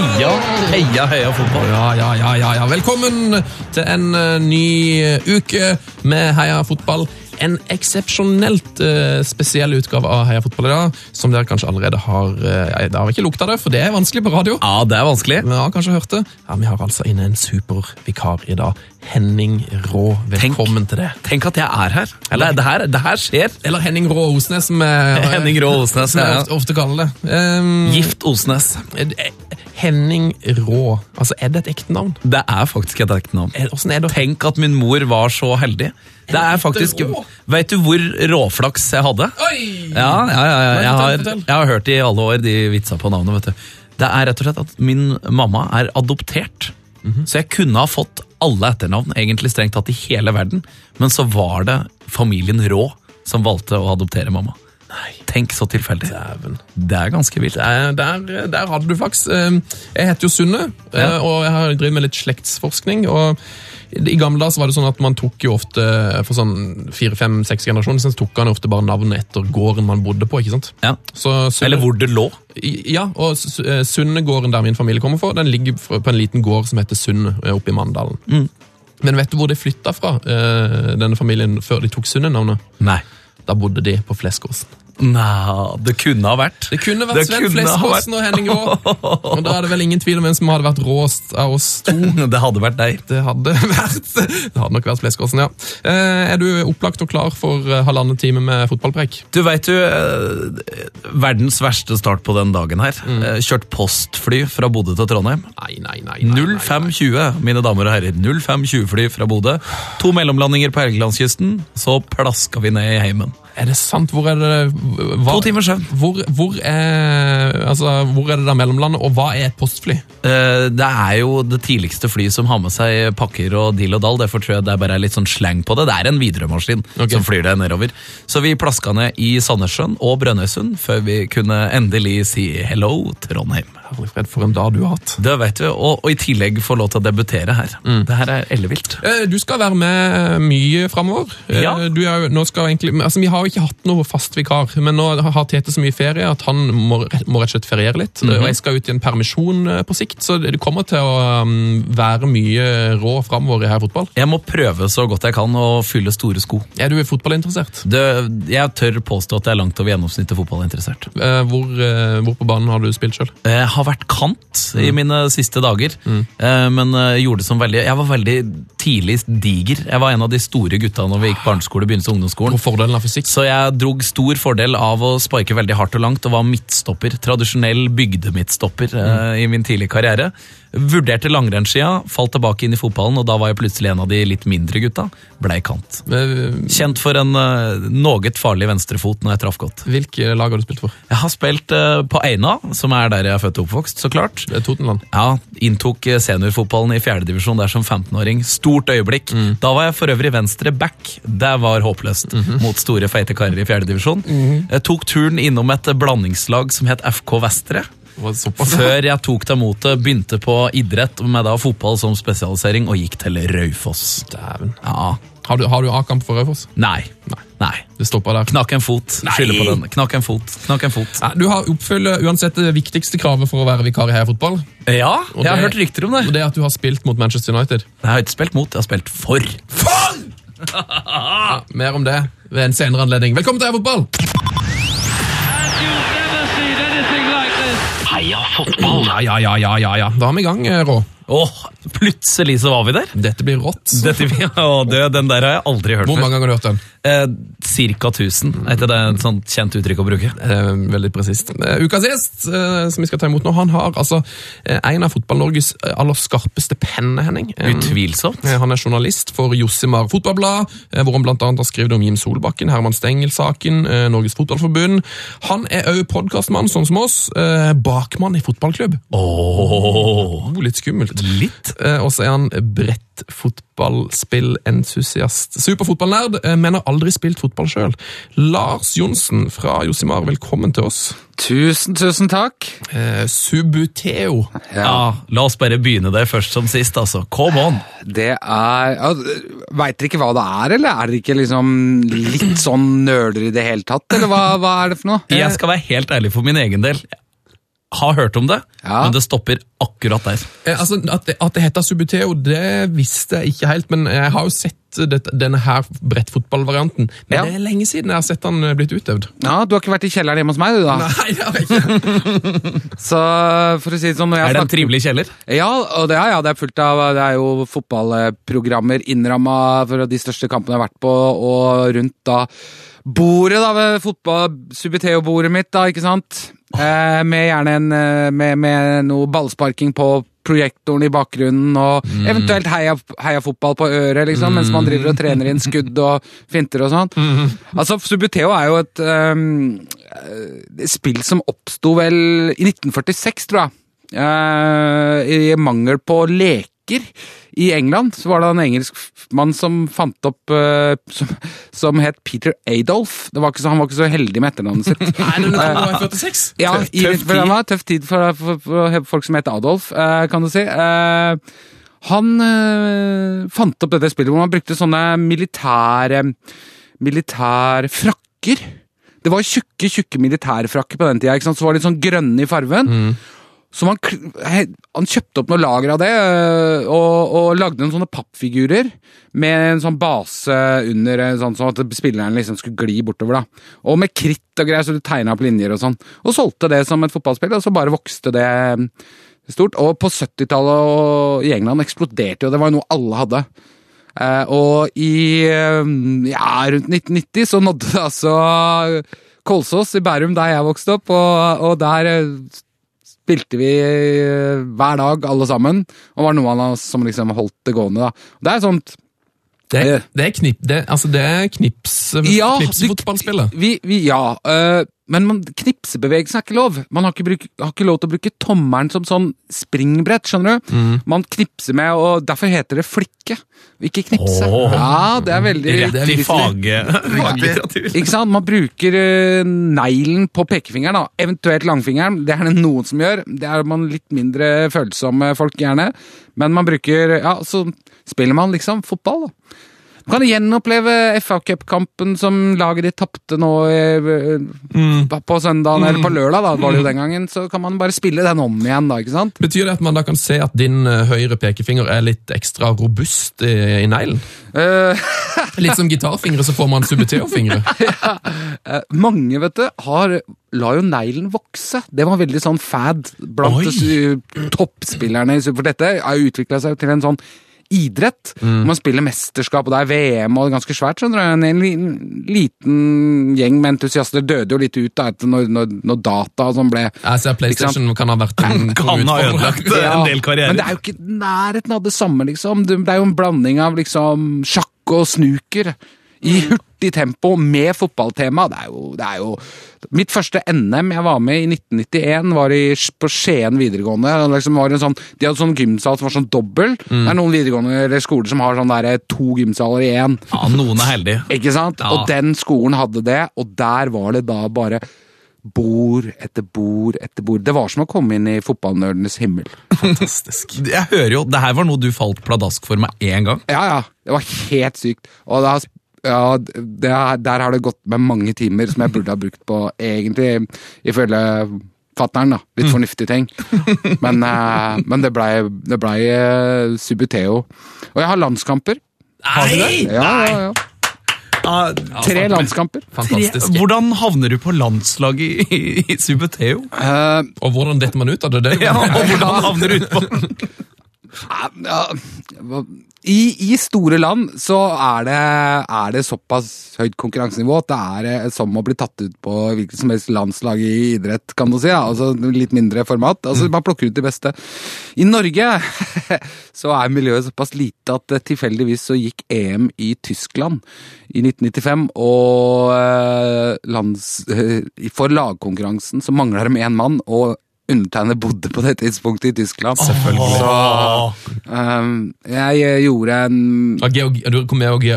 Heia, heia, heia fotball. Ja, ja, ja, ja, ja. Velkommen til en eh, ny eh, uke med Heia fotball. En eksepsjonelt uh, spesiell utgave av Heia fotball i dag, som dere kanskje allerede har uh, Det har ikke lukta det, for det er vanskelig på radio. Ja, det er vanskelig. Men har kanskje hørt det. Ja, Vi har altså inne en supervikar i dag. Henning Rå, velkommen til det. Tenk at jeg er her. Eller, det, her det her skjer. Eller Henning Rå Osnes, som er Henning Rå Osnes, som jeg ja. ofte, ofte kaller det. Um, Gift Osnes. Henning Rå. Altså, Er det et ekte navn? Det er faktisk et ekte navn. Er- er det? Tenk at min mor var så heldig. Det er faktisk? Vet du hvor råflaks jeg hadde? Oi! Ja, ja, ja, ja. Jeg, har, jeg har hørt i alle år de vitsa på navnet. vet du. Det er rett og slett at min mamma er adoptert. Mhm. Så jeg kunne ha fått alle etternavn, egentlig strengt tatt i hele verden. Men så var det familien Rå som valgte å adoptere mamma. Nei. Tenk så tilfeldig. Dæven. Det er ganske vilt. Der, der, der hadde du flaks. Eh, Jeg heter jo Sunne, eh, Ja. og jeg har drevet med litt slektsforskning. og I gamle dager var det sånn at man tok jo ofte for sånn fire, fem, seks generasjoner så tok han ofte bare navnet etter gården man bodde på. ikke sant? Ja. Så Sunne, Eller hvor det lå. Ja, og S- eh, Sunnegården der min familie kommer fra, den ligger på en liten gård som heter Sunne eh, oppe i Mandalen. Mm. Men vet du hvor de flytta fra, eh, denne familien, før de tok Sunne-navnet? Nei. Da bodde de på Fleskåsen. Nei, det kunne ha vært. Det kunne vært Det Sven kunne og Henning Rå. Og da er det vel ingen tvil om hvem som hadde vært råest av oss to. Det hadde vært deg. Det hadde vært Det hadde nok vært Fleskåsen, ja. Eh, Er du opplagt og klar for eh, halvannen time med fotballpreik? Du veit jo eh, Verdens verste start på den dagen her. Mm. Kjørt postfly fra Bodø til Trondheim. Nei, nei. nei, nei. 0520, mine damer og herrer. 0520-fly fra Bodø. To mellomlandinger på Helgelandskysten, så plaska vi ned i heimen. Er det sant? Hvor er det hva, To timers søvn. Hvor, hvor, er, altså, hvor er det der mellomlandet, og hva er et postfly? Eh, Det er jo det tidligste flyet som har med seg pakker og dill og dall. Derfor tror jeg det er bare litt sånn slang på det. Det er en Widerøe-maskin okay. som flyr det nedover. Så vi plaska ned i Sandnessjøen og Brønnøysund før vi kunne endelig si hello, Trondheim. Herlig fred, for en dag du har hatt. Det vet du, og, og i tillegg få lov til å debutere her. Det her er ellevilt. Eh, Du skal være med mye framover. Eh, Ja. Du er, egentlig, altså, vi har jo ikke hatt noe fast vikar, men nå har Tete så mye ferie at han må, må rett og slett feriere litt. Og jeg skal ut i en permisjon eh, på sikt, så det kommer til å um, være mye rå framover i her fotball. Jeg må prøve så godt jeg kan å fylle store sko. Er du fotballinteressert? Det, jeg tør påstå at jeg er langt over gjennomsnittet fotballinteressert. Eh, Hvor, eh, hvor på banen har du spilt sjøl? Jeg har vært kant i mine siste dager, eh, men eh, gjorde det som veldig Jeg var veldig tidlig diger. Jeg var en av de store gutta når vi gikk barneskole, begynte av ungdomsskolen. Og fordelen av fysikk? Så jeg drog stor fordel av å sparke veldig hardt og langt og var midtstopper. Tradisjonell bygdemidtstopper eh, i min tidlige karriere. Vurderte langrennsskia, falt tilbake inn i fotballen, og da var jeg plutselig en av de litt mindre gutta. Blei kant. Kjent for en uh, noe farlig venstrefot når jeg traff godt. Hvilke lag har du spilt for? Jeg har spilt uh, på Eina, som er der jeg er født og oppvokst, så klart. Totenland. Ja, Inntok eh, seniorfotballen i fjerdedivisjon der som 15-åring. Stort øyeblikk. Da var jeg for øvrig venstre back. Det var håpløst mot store, feite karer i fjerdedivisjon. Jeg tok turen innom et blandingslag som het FK Vestre. Før jeg tok det motet, begynte på idrett med da fotball som spesialisering og gikk til Raufoss. Dæven. Ja, Har du, har du A-kamp for Raufoss? nei. Nei. Nei. Det stoppa der. Knakk en fot. Skylder på den. Knakk en fot. Knakk en fot. Nei, Du har oppfyller uansett det viktigste kravet for å være vikar i heiafotball. Ja, Og jeg har det- hørt rykter om det. Og det at du har spilt mot Manchester United. Jeg har ikke spilt mot, jeg har spilt for. Ja, mer om det ved en senere anledning. Velkommen til Heia Ja, ja, ja, ja, ja, ja. Da er vi i gang, eh, Rå. Åh, plutselig så var vi der. Dette blir rått. Dette, å, det, den der har jeg aldri hørt Hvor mange ganger har du hørt den? Eh, cirka 1000. Er det det et sånt kjent uttrykk å bruke? Eh, veldig presist. Eh, ukas gjest, eh, som vi skal ta imot nå, han har altså eh, en av Fotball-Norges eh, aller skarpeste penner, Henning. Utvilsomt. Han er journalist for Jossimar Fotballblad, hvor han annet har skrevet om Jim Solbakken, Herman Stengel-saken, Norges Fotballforbund. Han er òg podkastmann, sånn som oss. Bakmann i fotballklubb. Oh. Oh, litt skummelt. Litt. Eh, Og så er han bredt fotballspillentusiast. Superfotballnerd, eh, men har aldri spilt fotball sjøl. Lars Johnsen fra Josimar, velkommen til oss. Tusen, tusen takk. Eh, Subuteo. Ja. La oss bare begynne der først som sist, altså. Come on! Det er ja, Veit dere ikke hva det er, eller er dere ikke liksom litt sånn nøler i det hele tatt? Eller hva, hva er det for noe? Jeg skal være helt ærlig for min egen del. Har hørt om det, Ja. men det stopper akkurat der. Eh, altså, at, det, at det heter Subuteo, det visste jeg ikke helt, men jeg har jo sett det, denne her brettfotballvarianten. Men Ja. det er lenge siden jeg har sett den eh, blitt utøvd. Ja, Du har ikke vært i kjelleren hjemme hos meg, du da? Nei, jeg har ikke. Så for å si det sånn når jeg Er det en trivelig kjeller? Ja, og det er, ja, det er fullt av Det er jo fotballprogrammer innramma for de største kampene jeg har vært på, og rundt da bordet da ved fotball Subiteo-bordet mitt, da, ikke sant? Eh, med gjerne en eh, med, med noe ballsparking på projektoren i bakgrunnen, og eventuelt heia, heia fotball på øret, liksom, mens man driver og trener inn skudd og finter og sånn. Altså, Subuteo er jo et eh, spill som oppsto vel i 1946, tror jeg. Uh, I mangel på leker i England, så var det en engelskmann som fant opp uh, som, som het Peter Adolf. Det var ikke så, han var ikke så heldig med etternavnet sitt. Nei, men er var 46. Ja, Tøff- i, tøff for tid. var tøff tid for, for, for folk som het Adolf, uh, kan du si. Uh, han fant opp dette spillet hvor man brukte sånne militære militærfrakker. Det var tjukke, tjukke militærfrakker på den tida, ikke sant? så var de sånn grønne i farven. Så man, han, han kjøpte opp noe lager av det, øh, og, og lagde noen sånne pappfigurer med en sånn base under, øh, sånn, sånn at spilleren liksom skulle gli bortover. da. Og med kritt og greier, så du tegna opp linjer og sånn. Og solgte det som et fotballspill, og så bare vokste det øh, stort. Og på 70-tallet i England eksploderte jo, det var jo noe alle hadde. Eh, og i ja, rundt 1990 så nådde det altså Kolsås i Bærum, der jeg vokste opp, og, og der spilte vi eh, hver dag, alle sammen. Og var noen av oss som liksom holdt det gående. da. Det er sånt Det, er- det er knip, det, altså det er knips, Ja, knipsfotballspillet. Vi, vi, ja, øh, men man, knipsebevegelsen er ikke lov. Man har ikke, bruk, har ikke lov til å bruke tommelen som sånn springbrett, skjønner du? Man knipser med, og derfor heter det flikke, ikke knipse. Åh. Ja, det er veldig Rett i fag, faglitteratur. Ikke sant? Man bruker uh, neglen på pekefingeren, da. eventuelt langfingeren. Det er det noen som gjør. Det er man litt mindre følsomme folk, gjerne. Men man bruker Ja, så spiller man liksom fotball, da. Du kan gjenoppleve FA-cupkampen som laget ditt tapte nå mm. på søndagen, eller på lørdag, da var det jo den gangen. Så kan man bare spille den om igjen, da, ikke sant? Betyr det at man da kan se at din eh, høyre pekefinger er litt ekstra robust i, i neglen? Uh. Litt som gitarfingre, så får man subeteo-fingre. ja. mange, vet du, har la jo neglen vokse. Det var veldig sånn fad blant toppspillerne. For dette har utvikla seg til en sånn idrett. Man spiller mesterskap, og det er VM og det er ganske svært. skjønner du. En liten gjeng med entusiaster døde jo litt ut da, etter når, når, når data og sånn ble Jeg ser PlayStation kan ha vært en Kan ha ødelagt ja, en del karrierer. Men det er jo ikke nærheten av det samme, liksom. Det det er jo en blanding av liksom sjakk og snooker i hurtig tempo med fotballtema. Det er jo, det er jo Mitt første NM jeg var med i 1991, var i, på Skien videregående. Det Liksom var en sånn, de hadde sånn gymsal som var sånn dobbel. Det er noen videregående eller skoler som har sånn der, to gymsaler i én. Ja, noen er heldige. Ikke sant? Ja. Og den skolen hadde det, og der var det da bare bord etter bord etter bord. Det var som å komme inn i fotballnerdenes himmel. Fantastisk. Jeg hører jo, Det her var noe du falt pladask for meg én gang. Ja, ja. Det var helt sykt. Og har, ja, det er, der har det gått med mange timer som jeg burde ha brukt på egentlig, ifølge fattern, da. Litt fornuftige ting. Men, eh, men det blei ble, eh, Subuteo. Og jeg har landskamper. Har du det? Ja, ja, ja. Ah, Tre landskamper. Fantastisk. Hvordan havner du på landslaget i, i, i Subuteo? Uh, Og hvordan detter man ut av det? det Ja, og hvordan havner du utpå I, I store land så er det, er det såpass høyt konkurransenivå at det er eh, som å bli tatt ut på hvilket som helst landslag i idrett, kan du si. Ja. Altså Litt mindre format. Altså Man plukker ut de beste. I Norge så er miljøet såpass lite at eh, tilfeldigvis så gikk EM i Tyskland i 1995, og eh, lands, for lagkonkurransen så mangla de én mann. og undertegnede bodde på det tidspunktet i Tyskland. Selvfølgelig. Så um, jeg gjorde en Av geog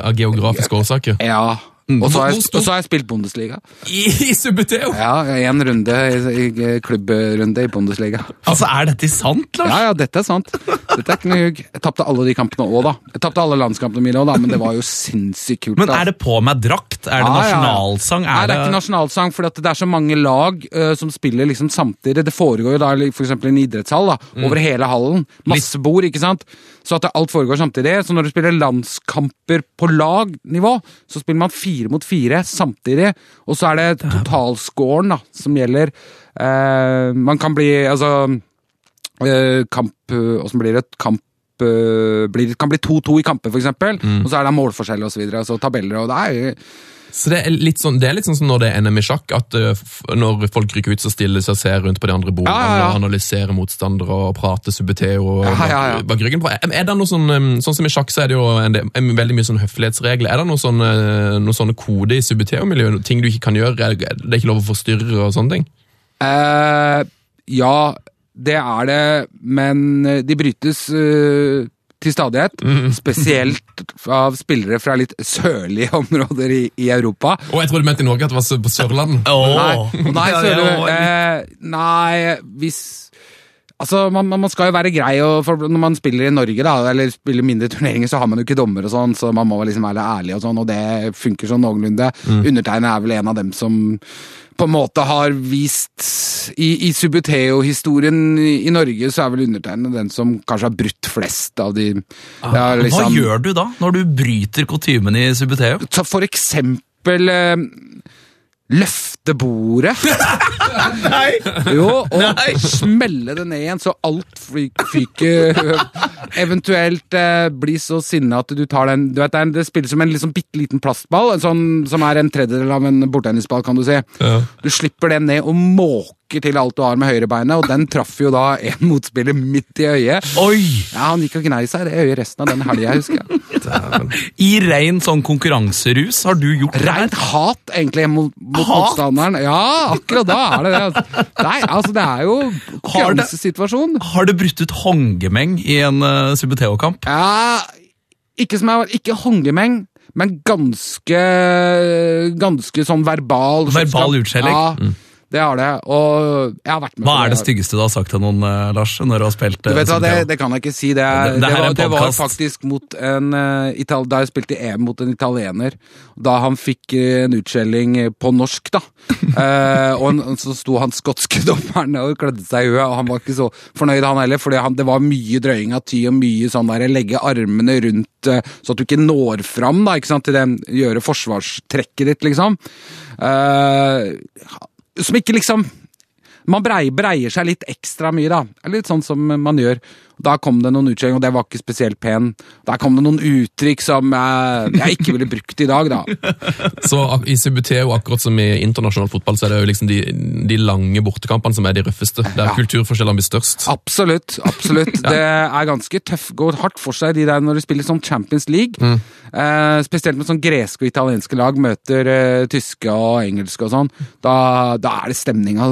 av geografiske årsaker? Ja. Og så har, jeg, og så har jeg spilt Bundesliga. I, i Subuteo! Ja, én runde i, i klubbrunde i Bundesliga. Altså, Er dette sant, Lars? Ja, ja, dette er sant. Dette er ikke noe hugg. Jeg tapte alle de kampene òg, da. Jeg tapte alle landskampene mine òg, da, men det var jo sinnssykt kult. Men er det på meg drakt? Er det Ja, nasjonalsang? Er? Nei, det er ikke nasjonalsang, for det er så mange lag uh, som spiller liksom samtidig. Det foregår jo da for eksempel i en idrettshall da, Mm. over hele hallen. Masse bord, ikke sant? Så at alt foregår samtidig. Så når du spiller landskamper på lagnivå, så spiller man fire mot fire samtidig. Og så er det totalscoren da, som gjelder. Eh, man kan bli Altså eh, Kamp Åssen blir det? Kamp eh, blir, kan bli 2-2 i kamper, eksempel. Mm. Og så er det målforskjell og så videre. Altså tabeller og det er jo Så det er, sånn, det er litt sånn som når det er NM i sjakk, at uh, når folk rykker ut, så stiller seg og ser rundt på de andre bordene Ja, ja, og analyserer motstandere og prater Subuteo ja. bak, ryggen på. Er, det noe sånn, sånn som i sjakk, så er det jo en en, veldig mye sånn høflighetsregler. Er det noen sånne, noe sånne kode i Subuteo-miljøet? Ting du ikke kan gjøre? Det er ikke lov å forstyrre og sånne ting? Uh, ja, det er det, men eh, de brytes eh, til stadighet. Spesielt av spillere fra litt sørlige områder i, i Europa. Og jeg trodde du mente i Norge at det var på Sørlandet. Nei, nei, Ja, ja, ja. eh, nei hvis Altså, man, man skal jo være grei, og når man spiller i Norge, da, eller spiller mindre turneringer, så har man jo ikke dommer og sånn, så man må liksom være ærlig og sånn, og det funker sånn noenlunde. Undertegnet er vel en av dem som på en måte har vist I, i Subuteo-historien i, i Norge, så er vel undertegnet den som kanskje har brutt flest av de ja, Hva liksom- gjør du da, når du bryter kutymen i Subuteo? For eksempel eh, Løfte bordet. Jo, og smelle det ned igjen så alt fyk- fyker. Eventuelt eh, bli så sinna at du tar den Du vet, Det, spiller spilles som en liksom bitte liten plastball, en sånn, som er en tredjedel av en bordtennisball, kan du si. Du slipper den ned og måker til alt du har med høyrebeinet, og den traff jo da en motspiller midt i øyet. Oi! Ja, Han gikk og gnei seg i det øyet resten av den helga, husker jeg. I rein sånn konkurranserus har du gjort det? Rent hat, egentlig, mot, mot Hat? motstanderen. Ja, akkurat da er det det. altså. Nei, altså, det er jo konkurransesituasjon. Har det brutt ut hongemeng i en uh, Subuteo-kamp? Ja, ikke som jeg var Ikke hongemeng, men ganske Ganske sånn verbal Verbal utskjelling? Ja, det har det. Og jeg har vært med Hva er det styggeste du har sagt til noen, eh, Lars, når du har spilt Du uh, vet hva, det, det kan jeg ikke si. Det, er, Det- det det, var, det var faktisk mot en uh, Da jeg spilte EM mot en italiener. Da han fikk eh, en utskjelling eh, på norsk, da. uh, og en, så sto han skotske dommeren og klødde seg i huet, og han var ikke så fornøyd, han heller. For det var mye drøying av ty og mye sånn der legge armene rundt uh, så at du ikke når fram da, ikke sant, til den gjøre forsvarstrekket ditt, liksom. Eh, som ikke liksom man brei, breier seg litt ekstra mye, da. Litt sånn som man gjør. Da kom det noen utskjellinger, og det var ikke spesielt pen. Der kom det noen uttrykk som jeg, jeg ikke ville brukt i dag, da. Så ak- i Subuteo, akkurat som i internasjonal fotball, så er det jo liksom de, de lange bortekampene som er de røffeste. Der Ja. kulturforskjellene blir størst. Absolutt. absolutt. Det er ganske tøff. Går hardt for seg de der når du spiller sånn Champions League. Eh, spesielt med sånn greske og italienske lag møter eh, tyske og engelske og sånn. Da, da er det stemninga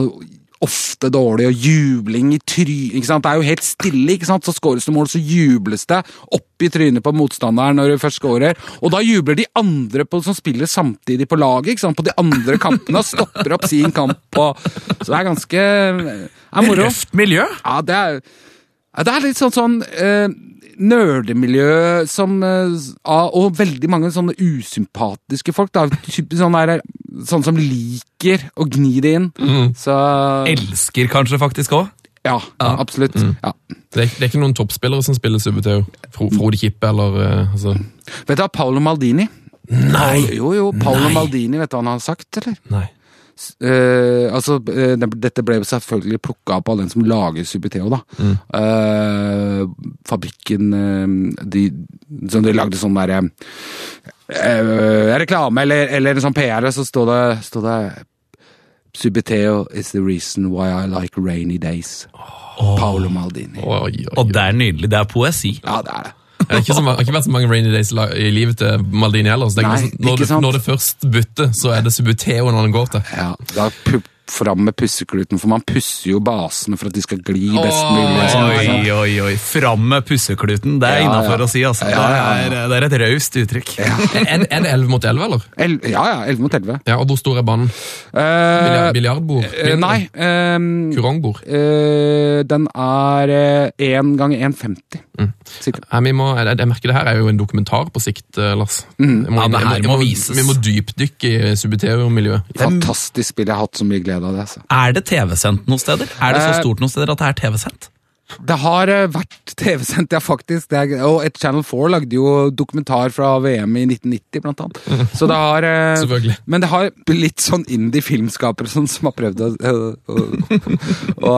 ofte dårlig, og jubling i trynet. ikke sant? Det er jo helt stille, ikke sant? så skåres det mål, så jubles det opp i trynet på motstanderen når du først skårer. Og da jubler de andre på, som spiller samtidig på laget, ikke sant? på de andre kampene, og stopper opp sin kamp. Og, så det er ganske er moro. Røft miljø? Ja, det er, det er litt sånn sånn eh, nerdemiljø som eh, Og veldig mange sånne usympatiske folk. da, typisk sånn, der, sånne som liker å gni det inn. Så Elsker kanskje faktisk òg? Ja, absolutt. Ja. Det er, det er ikke noen toppspillere som spiller Subuteo. Fro, Frode Kippe eller eh, altså, Vet du hva, Paolo Maldini? Nei! Jo, jo, Paolo Maldini, vet du hva han har sagt, eller? Nei. Eh, altså, uh, Dette ble jo selvfølgelig plukka opp av den som lager Subiteo, da. Eh, fabrikken eh, de, Som de lagde sånn derre reklame eller, eller en sånn PR, så står det, står det Subiteo is the reason why I like rainy days. Paolo Maldini. Oh, oh. Og det er nydelig. Det er poesi. Ja, det er det. Det har ikke, ikke vært så mange rainy days i livet til Maldini heller. Så det er Nei, liksom- når, ikke det, når det først butter, så er det Subuteo når den går til. Ja, da pu- fram med pussekluten, for man pusser jo basene for at de skal gli best mulig. sånn. Oi, oi, oi. Fram med pussekluten. Det er Ja, innafor ja. å si, altså. Ja, ja, Det, er, det er et raust uttrykk. Er, er det 11 mot 11, eller? El ja, ja, 11 mot 11. Ja, Og hvor stor er banen? Uh, Biljardbord? Uh, nei. ehm, Kurongbord? Uh, den er én ganger 1,50. Mm. Vi må, jeg, jeg merker det her er jo en dokumentar på sikt, Lars. Lars. Må, Ja, det her må, må vises. Vi må dypdykke i Subiteo-miljøet. Fantastisk spill. Jeg har hatt så mye glede av det. Så. Er det TV-sendt noen steder? Er det så Eh, stort noen steder at det er TV-sendt? Det har eh, vært TV-sendt, ja, faktisk. Det er, og et Channel 4 lagde jo dokumentar fra VM i 1990, blant annet. Så det har eh, Selvfølgelig. Men det har litt sånn indie-filmskapere sånn, som har prøvd å, å, å,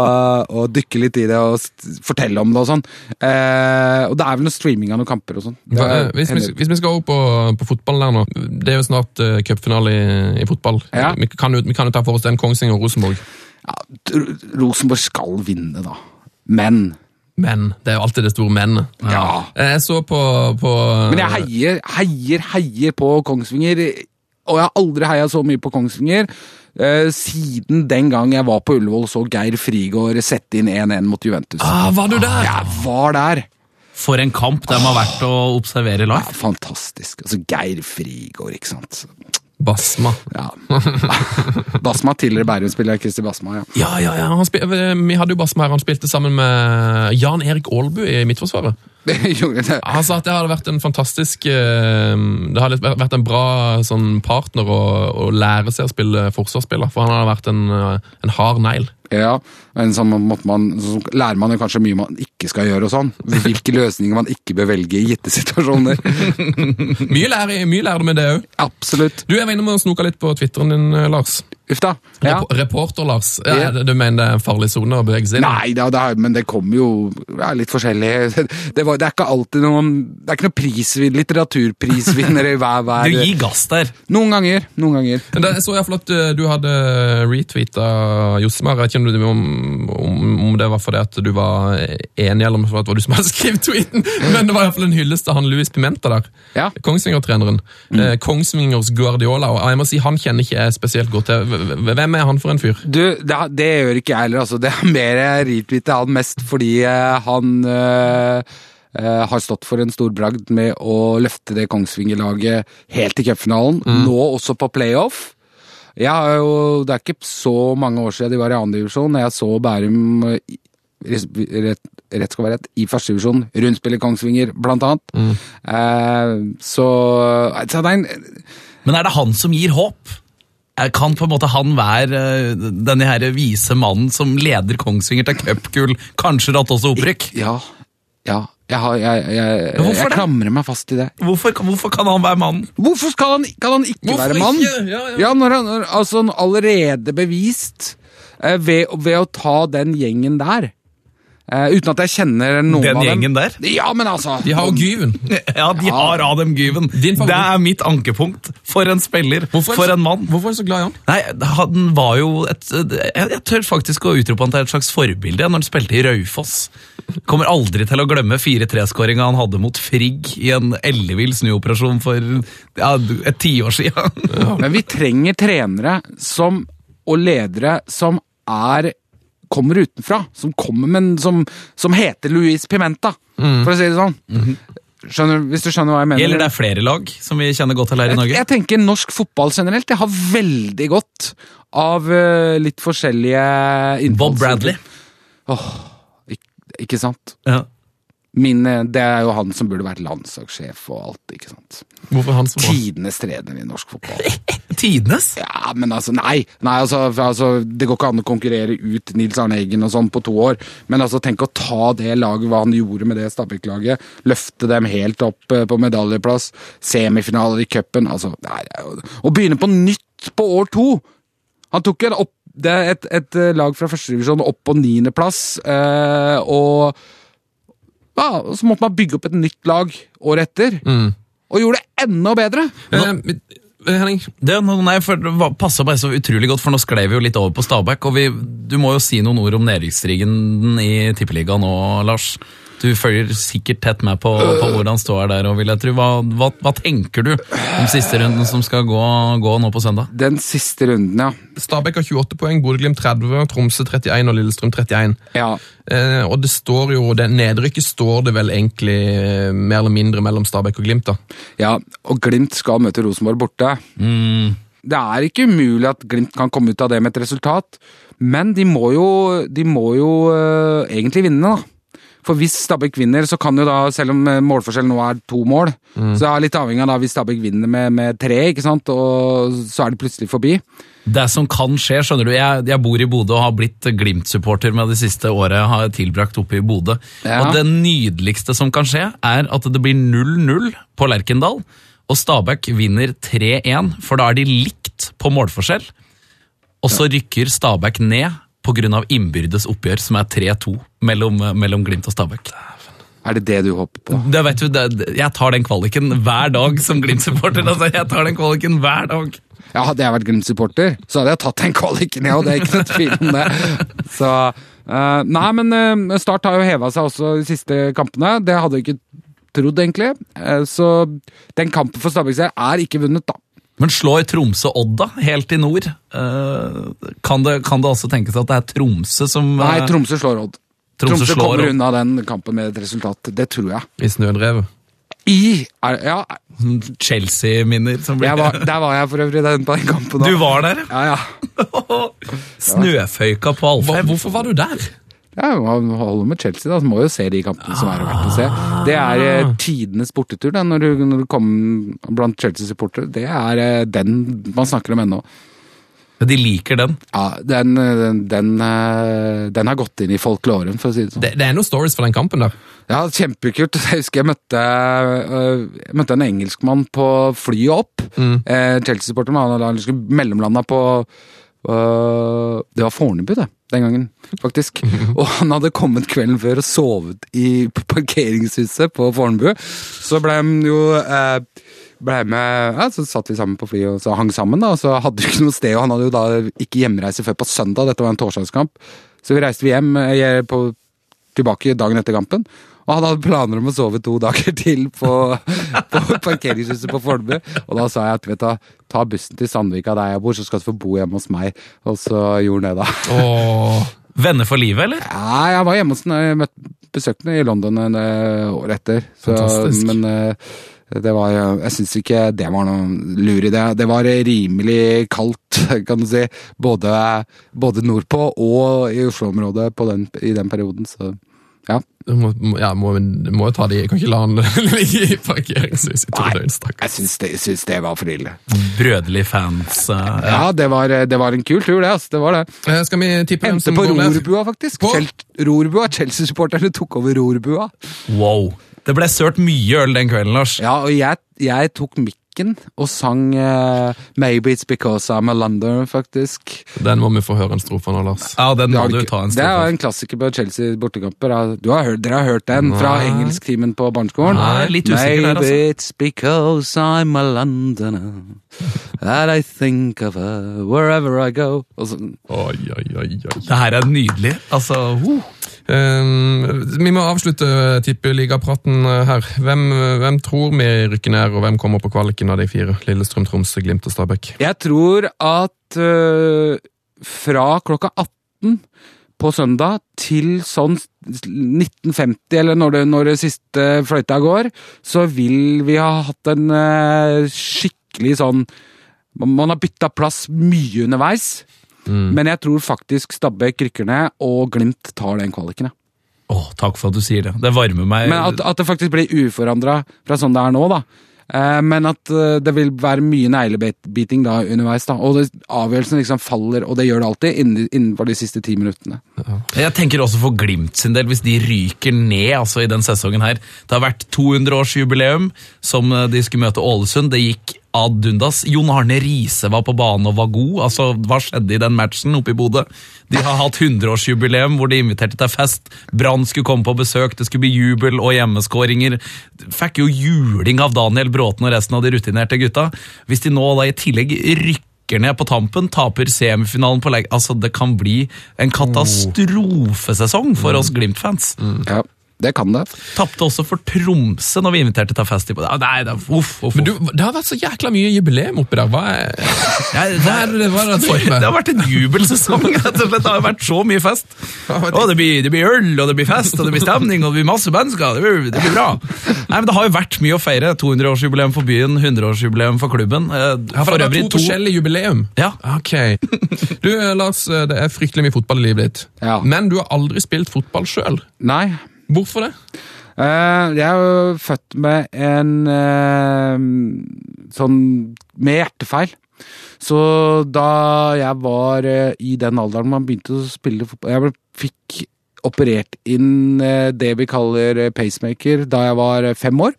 å, dykke litt i det og fortelle om det og sånn. Eh, og det er vel noe streaming av noen kamper og sånn. Eh, Hvis vi, hvis vi skal over på, på fotballen der nå Det er jo snart uh, cupfinale i, i fotball. Ja. Vi, kan jo, vi kan jo ta for oss den Kongsvinger og Rosenborg. ja, Rosenborg skal vinne, da. Men Men. Det er jo alltid det store men. Ja. Jeg så på, på Men jeg heier, heier, heier på Kongsvinger. Og jeg har aldri heia så mye på Kongsvinger. eh, siden den gang jeg var på Ullevål og så Geir Frigård sette inn 1-1 mot Juventus. ah, Var du der? Jeg var der! For en kamp det må ha vært å observere Ja, fantastisk. Altså, Geir Frigård, ikke sant. Basma. Ja. Basma, tidligere Bærum-spiller Kristi Basma. ja. Ja, ja, ja. Vi hadde jo Basma her. Han spilte sammen med Jan Erik Aalbu i Midtforsvaret. Han sa at det hadde vært en fantastisk eh, Det hadde vært en bra sånn partner å, å lære seg å spille forsvarsspiller, for han hadde vært en, eh, en hard negl. Ja, men så man, så lærer man jo kanskje mye man ikke skal gjøre og sånn. Hvilke løsninger man ikke bør velge i gitte situasjoner. Mye lærer, mye lærer du med det òg. Absolutt. Du, jeg var inne med å snoke litt på Twitteren din, eh, Lars. Uff da. Ja. Rep Reporter-Lars. Ja, Ja. Du mener det er en farlig sone å bevege seg inn i? Nei det er, men det kommer jo ja, litt forskjellig. Det, var, det er ikke alltid noen Det er ikke noen prisvin, litteraturprisvinnere hver hver Du gir gass der. Noen ganger. Noen ganger. Men det- Jeg så i hvert fall at eh, du hadde retweeta Josmar. Jeg vet ikke om, om, om, det var fordi at du var enig, eller om det var du som hadde skrevet tweeten, men det var i hvert fall en hyllest til han Louis Pimenta der. Ja. Kongsvinger-treneren. Mm. Kongsvingers Guardiola. Og jeg må si, han kjenner ikke jeg spesielt godt til. Hvem er han for en fyr? Du, det, det gjør ikke jeg heller. Altså. Det er mer jeg retweeter han mest fordi eh, han øh, eh, har stått for en stor bragd med å løfte det Kongsvinger-laget helt til cupfinalen. Nå også på playoff. Jo, det er ikke så mange år siden de var i andredivisjon. Jeg så Bærum eh, rett, rett skal være rett, i førstedivisjon. Rundspiller Kongsvinger, blant annet. Eh, så, så det er en Men er det han som gir håp? Eh, Kan på en måte han være eh, denne her vise mannen som leder Kongsvinger til cupgull, kanskje ratt også opprykk? Ja. Ja. Jeg, har, jeg, jeg, jeg klamrer meg fast i det. Hvorfor, hvorfor kan han være mannen? Hvorfor skal han, kan han ikke Hvorfor være mann? ikke? Ja, ja. når han altså, allerede bevist eh, ved, ved å ta den gjengen der. Eh, uten at jeg kjenner noen Den av dem. gjengen der? Ja, men altså De har jo Gyven. Ja, de har Adem Gyven. Det er mitt ankepunkt. For en spiller. Hvorfor For så- en mann. Hvorfor er du så glad i han? Nei, Han var jo et Jeg, jeg tør faktisk å utrope han til et slags forbilde når han spilte i Raufoss. Kommer aldri til å glemme 4-3-skåringa han hadde mot Frigg i en ellevill snuoperasjon for ja, et tiår siden. Men vi trenger trenere som, og ledere som er kommer utenfra. Som kommer, men som, som heter Luis Pimenta, for å si det sånn. Skjønner, hvis du skjønner hva jeg mener? Gjelder det flere lag som vi kjenner godt til her i Norge? jeg tenker norsk fotball generelt. Det har veldig godt av uh, litt forskjellige Bob Bradley. Bradley. ikke, ikke sant? Ja. Min, eh, det er jo han som burde vært landslagssjef og alt, ikke sant? Hvorfor han som bra? Tidenes trener i norsk fotball. Tidenes? Ja, men altså, nei. nei altså, altså, det går ikke an å konkurrere ut Nils Arne Eggen og sånn på to år. Men altså, tenk å ta det laget, hva han gjorde med det Stabæk-laget. Løfte dem helt opp eh, på medaljeplass. Semifinaler i cupen. Altså, nei, Å begynne på nytt på år to! Han tok en opp, det er et, et eh, lag fra førstedivisjon opp på niendeplass, øh, og ja, og så måtte man bygge opp et nytt lag året etter. Og gjorde det enda bedre! Nå, eh, Henning, Det, nei, for det passa bare så utrolig godt, for nå sklei vi jo litt over på Stabæk. Og vi, du må jo si noen ord om nedrykkstrigen i Tippeligaen nå, Lars. Du følger sikkert tett med på, på hvordan står der, og vil jeg tro. Hva, hva, hva tenker du om siste runden som skal gå, gå nå på søndag? Den siste runden, ja. Stabæk har 28 poeng, Bodø-Glimt 30, Tromsø 31 og Lillestrøm 31. ja. Eh, og det står jo, det nedrykket står det vel egentlig eh, mer eller mindre mellom Stabæk og Glimt, da. Ja, og Glimt skal møte Rosenborg borte. Mm. Det er ikke umulig at Glimt kan komme ut av det med et resultat, men de må jo, de må jo øh, egentlig vinne, da. For hvis Stabæk vinner, så kan jo da, selv om øh, målforskjellen nå er to mål, så er det litt avhengig av da hvis Stabæk vinner med, med tre, ikke sant, og så er de plutselig forbi. Det som kan skje, skjønner du, jeg, jeg bor i Bodø og har blitt Glimt-supporter med det siste året jeg har tilbrakt oppe i Bodø. Ja. Og det nydeligste som kan skje, er at det blir 0-0 på Lerkendal, og Stabæk vinner 3-1, for da er de likt på målforskjell. Og så rykker Stabæk ned pga. innbyrdes oppgjør, som er 3-2 mellom, mellom Glimt og Stabæk. Er det det du håper på? Det vet du, det, Jeg tar den kvaliken hver dag som Glimt-supporter. Altså, jeg tar den kvaliken hver dag. Ja, hadde jeg vært Glimt-supporter, så hadde jeg tatt den kvaliken, ja, og det er ikke noe tvil om det. Så, uh, nei, men uh, Start har jo heva seg også de siste kampene. Det hadde jeg ikke trodd, egentlig. Uh, så den kampen for Stabæk er ikke vunnet, da. Men slår Tromsø Odd, da? Helt i nord? Eh, kan, det, kan det også tenkes at det er Tromsø som Nei, eh, Tromsø slår Odd. Tromsø Tromsø slår kommer Odd. unna den kampen med et resultat. Det tror jeg. I snødrevet. I er, Ja, Chelsea-minner som blir var, der var jeg for øvrig den, på den kampen. da. Du var der? Ja, ja. Snøføyka på Alfheim. hvorfor var du der? Ja, Man holder med Chelsea, da. Så må jo se de kampene som er verdt å se. Det er eh, tidenes bortetur da, når du, når du kommer blant Chelsea-supportere. Det er eh, den man snakker om ennå. De liker den. Ja, den, den, den, eh, den har gått inn i folkloren, for å si det sånn. Det, det er noen stories fra den kampen da? Ja, kjempekult. Jeg husker jeg møtte, jeg møtte en engelskmann på flyet opp. Eh, Chelsea-supporter, men han liksom mellomlanda på Det var Fornebu, det. Den gangen, faktisk. Og han hadde kommet kvelden før og sovet i parkeringshuset på Fornebu. Så ble han jo eh, ble med, ja, Så satt vi sammen på flyet og så hang sammen. da, og Så hadde vi ikke noe sted, og han hadde jo da ikke hjemreise før på søndag. Dette var en torsdagskamp. Så vi reiste vi hjem eh, på tilbake dagen etter kampen. Og han hadde planer om å sove to dager til på, på parkeringshuset på Fornebu. Og da sa jeg at vet du, ta bussen til Sandvika der jeg bor, så skal du få bo hjemme hos meg. Og så gjorde han det, da. Åh, Venner for livet, eller? Ja, jeg var hjemme hos ham. Jeg besøkte ham i London en eh, år etter. Så, Fantastisk. Men eh, det var Jeg syns ikke det var noen lur idé. Det var rimelig kaldt, kan du si. Både, både nordpå og i Oslo-området i den perioden. Så ja. du må, ja, må, må ta de, jeg kan ikke la han ligge i parkeringshuset i to døgn, Jeg syns det, syns det var for ille. Brødelig fans. Uh, ja. Ja, det var, det var en kul tur, det. Altså. Det var det. Eh, Skal vi tippe hvem Endte på rorbua, faktisk. Rorbua. Chelsea-supporterne tok over rorbua. Wow. Det ble sølt mye øl den kvelden, Lars. Ja, og jeg, jeg tok mikken og sang uh, Maybe It's Because I'm a London, faktisk. Den må vi få høre en strofe av nå, Lars. Ja, den må du du ta en strofe. det er en klassiker på Chelsea bortekamper. Dere har hørt den fra engelsktimen på barneskolen? Nei, litt usikker der, altså. Maybe it's because I'm a Londoner that I think of her wherever I go. Og så, Oi, oi, oi, oi. Det her er nydelig. Altså, uh. Um, vi må avslutte tippeligapraten eh, her. Hvem, hvem tror vi rykker ned, og hvem kommer på kvaliken av de fire? Lillestrøm, Tromsø, Glimt og Stabæk. Jeg tror at øh, fra klokka 18 på søndag til sånn 1950, eller når det, når det siste fløyta går, så vil vi ha hatt en skikkelig sånn Man har bytta plass mye underveis, men jeg tror faktisk Stabæk rykker ned, og Glimt tar den kvaliken. ja. Åh, takk for at du sier det. Det varmer meg. Men at, at det faktisk blir uforandra fra sånn det er nå, da. Eh, men at eh, det vil være mye neglebiting da underveis. da, Og det, avgjørelsen liksom faller, og det gjør det alltid, innen- innenfor de siste ti minuttene. Jeg tenker også for Glimt sin del, hvis de ryker ned altså i den sesongen her. Det har vært 200-årsjubileum som eh, de skulle møte Ålesund. Det gikk ad undas. Jon Arne Riise var på banen og var god. Altså, Hva skjedde i den matchen oppe i Bodø? De har hatt 100-årsjubileum hvor de inviterte til fest. Brann skulle komme på besøk, det skulle bli jubel og hjemmeskåringer. Fikk jo juling av Daniel Bråten og resten av de rutinerte gutta. Hvis de nå da i tillegg rykker ned på tampen, taper semifinalen på legg... Altså, det kan bli en katastrofesesong for oss Glimt-fans. Ja, Det kan det. Tapte også for Tromsø når vi inviterte til fest. Nei, det, er- uff, uff, Men du, det har vært så jækla mye jubileum oppi der. Hva er, Ja, det, hva er det, hva er det, det, har vært en jubelsesong. rett og slett. Det har vært så mye fest. Og det, blir, det blir øl, og det blir fest, og det blir stemning, og det blir masse mennesker. Det blir, det blir bra. Nei, men Det har jo vært mye å feire. 200-årsjubileum for byen, 100-årsjubileum for klubben. For, Ja, for det er to forskjellige jubileum. Ja. Ok. Du, Lars, det er fryktelig mye fotball i livet ditt. Ja. Men du har aldri spilt fotball sjøl. Nei. Hvorfor det? Uh, jeg er jo født med en uh, sånn med hjertefeil. Så da jeg var uh, i den alderen man begynte å spille fotball Jeg fikk operert inn det vi kaller pacemaker da jeg var fem år.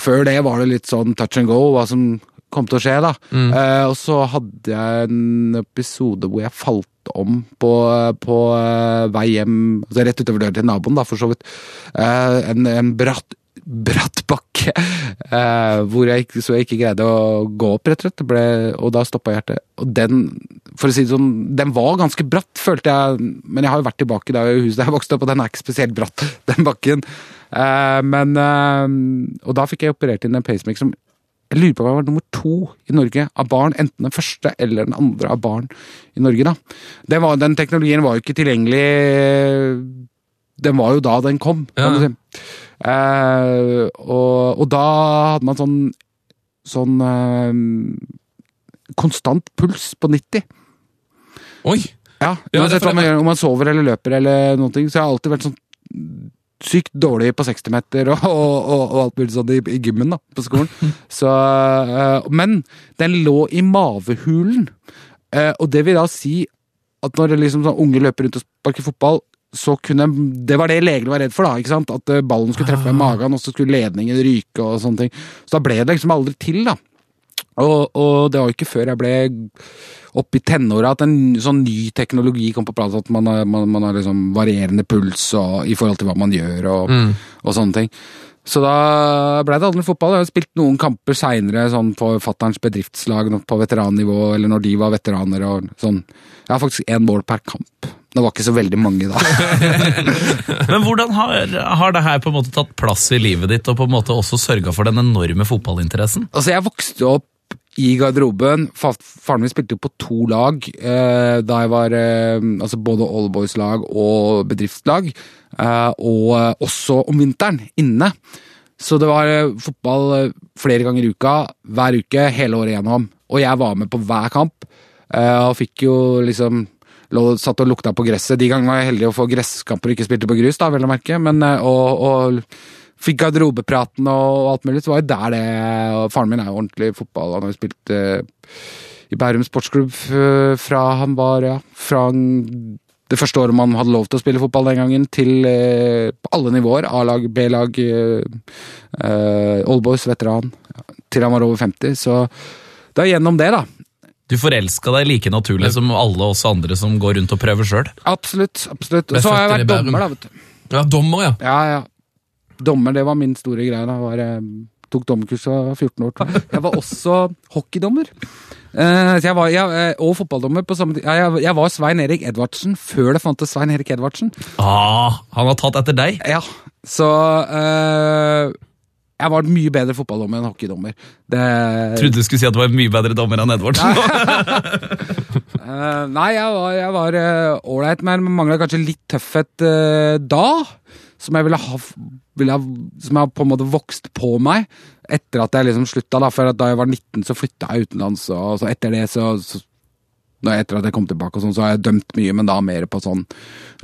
Før det var det litt sånn touch and go, hva som kom til å skje, da. Eh, og så hadde jeg en episode hvor jeg falt om på, på eh, vei hjem, altså rett utover døren til naboen, da, for så vidt. Eh, en, en bratt bratt bakke, eh, hvor jeg så jeg ikke greide å gå opp, rett og slett. Ble, og da stoppa hjertet. Og den, for å si det sånn, den var ganske bratt, følte jeg, men jeg har jo vært tilbake i huset jeg vokste opp, og den er ikke spesielt bratt, den bakken. Men Og da fikk jeg operert inn en pacemaker som jeg lurer på om jeg var nummer to i Norge av barn. Enten den første eller den andre av barn i Norge. da. Den, var, den teknologien var jo ikke tilgjengelig Den var jo da den kom, kan Ja. du si. Eh, og, og da hadde man sånn sånn eh, konstant puls på 90. Oi! Ja, Ja, man om man sover eller løper eller ting, så jeg har alltid vært sånn sykt dårlig på 60-meter og, og, og, og alt mulig sånn i, i gymmen da, på skolen. Så, øh, men den lå i mavehulen, Eh, og det vil da si at når liksom sånn unge løper rundt og sparker fotball, så kunne Det var det legene var redd for, da. ikke sant? At eh, ballen skulle treffe magen, og så skulle ledningen ryke og sånne ting. Så da ble det liksom aldri til, da. Og, og det var jo ikke før jeg ble opp i tenåra at en sånn ny teknologi kom på plass, at man har, man, man har liksom varierende puls og, i forhold til hva man gjør og, og sånne ting. Så da ble det aldri fotball. Jeg har spilt noen kamper seinere sånn på fatterns bedriftslag på veterannivå, eller når de var veteraner og sånn. Jeg har faktisk én mål per kamp. Det var ikke så veldig mange da. Men hvordan har, har det her på en måte tatt plass i livet ditt, og på en måte også sørga for den enorme fotballinteressen? Altså, jeg vokste opp i garderoben. Faren min spilte jo på to lag eh, da jeg var eh, Altså både oldboys-lag og bedriftslag. Eh, og eh, også om vinteren, inne. Så det var eh, fotball eh, flere ganger i uka, hver uke, hele året igjennom. Og jeg var med på hver kamp, eh, og fikk jo liksom lå, satt og lukta på gresset. De gangene var jeg heldig å få gresskamper og ikke spilte på grus, da, vel å merke. Men, eh, og, og fikk garderobepraten og alt mulig, så var jo der det og Faren min er jo ordentlig fotball. Han har jo spilt eh, i Bærum sportsklubb eh, fra han var ja, fra det første året man hadde lov til å spille fotball den gangen, til eh, på alle nivåer. A-lag, B-lag, eh, Oldboys, veteran. Til han var over 50. Så det er gjennom det, da. Du forelska deg like naturlig som alle oss andre som går rundt og prøver sjøl. Absolutt. absolutt. Og så har jeg vært dommer, da. vet du. Ja, dommer, ja. Ja, ja. Dommer, det var min store greie. da. Jeg Var, eh, tok dommerkurs da jeg var 14 år. jeg. Jeg var også hockeydommer. Eh, jeg var, jeg, eh, og fotballdommer på samme tid. Ja, jeg, jeg var Svein Erik Edvardsen før det fantes Svein Erik Edvardsen. Ah, han har tatt etter deg. Ja, så eh, Jeg var mye bedre fotballdommer enn hockeydommer. Det, Trodde du skulle si at du var mye bedre dommer enn Edvardsen. Eh, nei, jeg var, jeg var eh, ålreit, men mangla kanskje litt tøffhet uh, da. Som jeg ville ha, ha Som jeg på en måte vokst på meg etter at jeg liksom slutta. Da, for at da jeg var 19, så flytta jeg utenlands, og så etter det så, så når etter at jeg kom tilbake, og sånn, så har jeg dømt mye, men da mer på sånn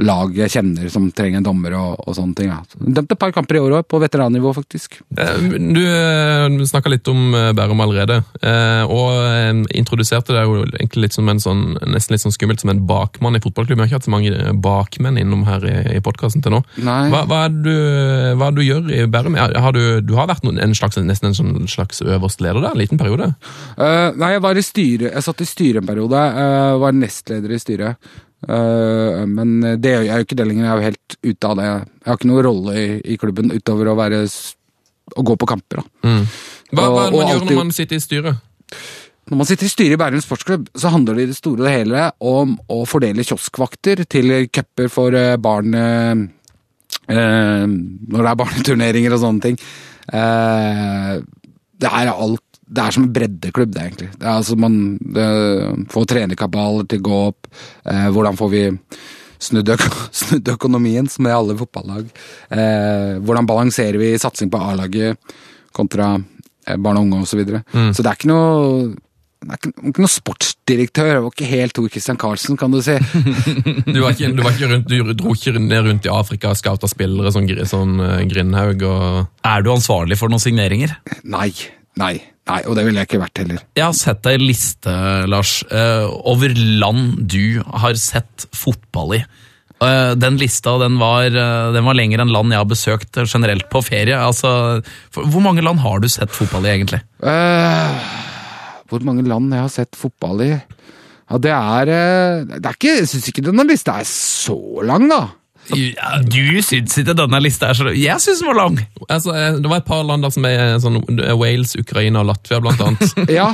lag jeg kjenner som trenger en dommer og, og sånne ting. Ja. Så jeg Dømt et par kamper i år òg, på veterannivå, faktisk. Eh, Du uh, snakka litt om eh, Bærum allerede, eh, og eh, introduserte deg jo egentlig litt som en sånn, nesten litt sånn skummelt som en bakmann i fotballklubben. Jeg har ikke hatt så mange eh, bakmenn innom her i, i podkasten til nå. Hva, hva, er du, hva er du gjør i Bærum? Har du, du har vært noen, en slags, nesten en sånn slags øverst leder der, en liten periode? Eh, nei, jeg var i styre Jeg satt i styre en periode. eh, var nestleder i styret. Eh, men det jeg jo ikke det lenger. Jeg er jo helt ute av det. Jeg har ikke noen rolle i, i klubben utover å være å gå på kamper. da. Hva, hva er det Og- man gjør når man sitter i styret? Når man sitter i styret i Bærum sportsklubb, så handler det i det store og hele om å fordele kioskvakter til cuper for eh, barn, eh, eh, når det er barneturneringer og sånne ting. Eh, det er alt det er som en breddeklubb, det, egentlig. Det er altså man det, får trenerkabaler til å gå opp. Eh, hvordan får vi snudd, øko, snudd økonomien, som er alle fotballag? Eh, hvordan balanserer vi satsing på A-laget kontra eh, barn og unge osv. Så, videre. så det er ikke noe det er ikke, ikke noen sportsdirektør. Det var ikke helt Tor Christian Carlsen, kan du si. Du, var ikke, du, var ikke rundt, du dro ikke ned rundt i Afrika og scouta spillere som sånn, sånn uh, Grindhaug og Er du ansvarlig for noen signeringer? Nei. Nei. Nei, og det ville jeg ikke vært heller. Jeg har sett deg liste, Lars, eh, over land du har sett fotball i. Eh, Den lista den var, eh, den var lenger enn land jeg har besøkt generelt på ferie. Altså, hvor mange land har du sett fotball i, egentlig? Uh, hvor mange land jeg har sett fotball i? Ja, det er Det er ikke Jeg syns ikke denne lista er så lang, da. Du syns ikke denne lista er så Jeg syns den var lang! altså, eh, Det var et par land der som er sånn eh, Wales, Ukraina og Latvia, blant annet. Ja.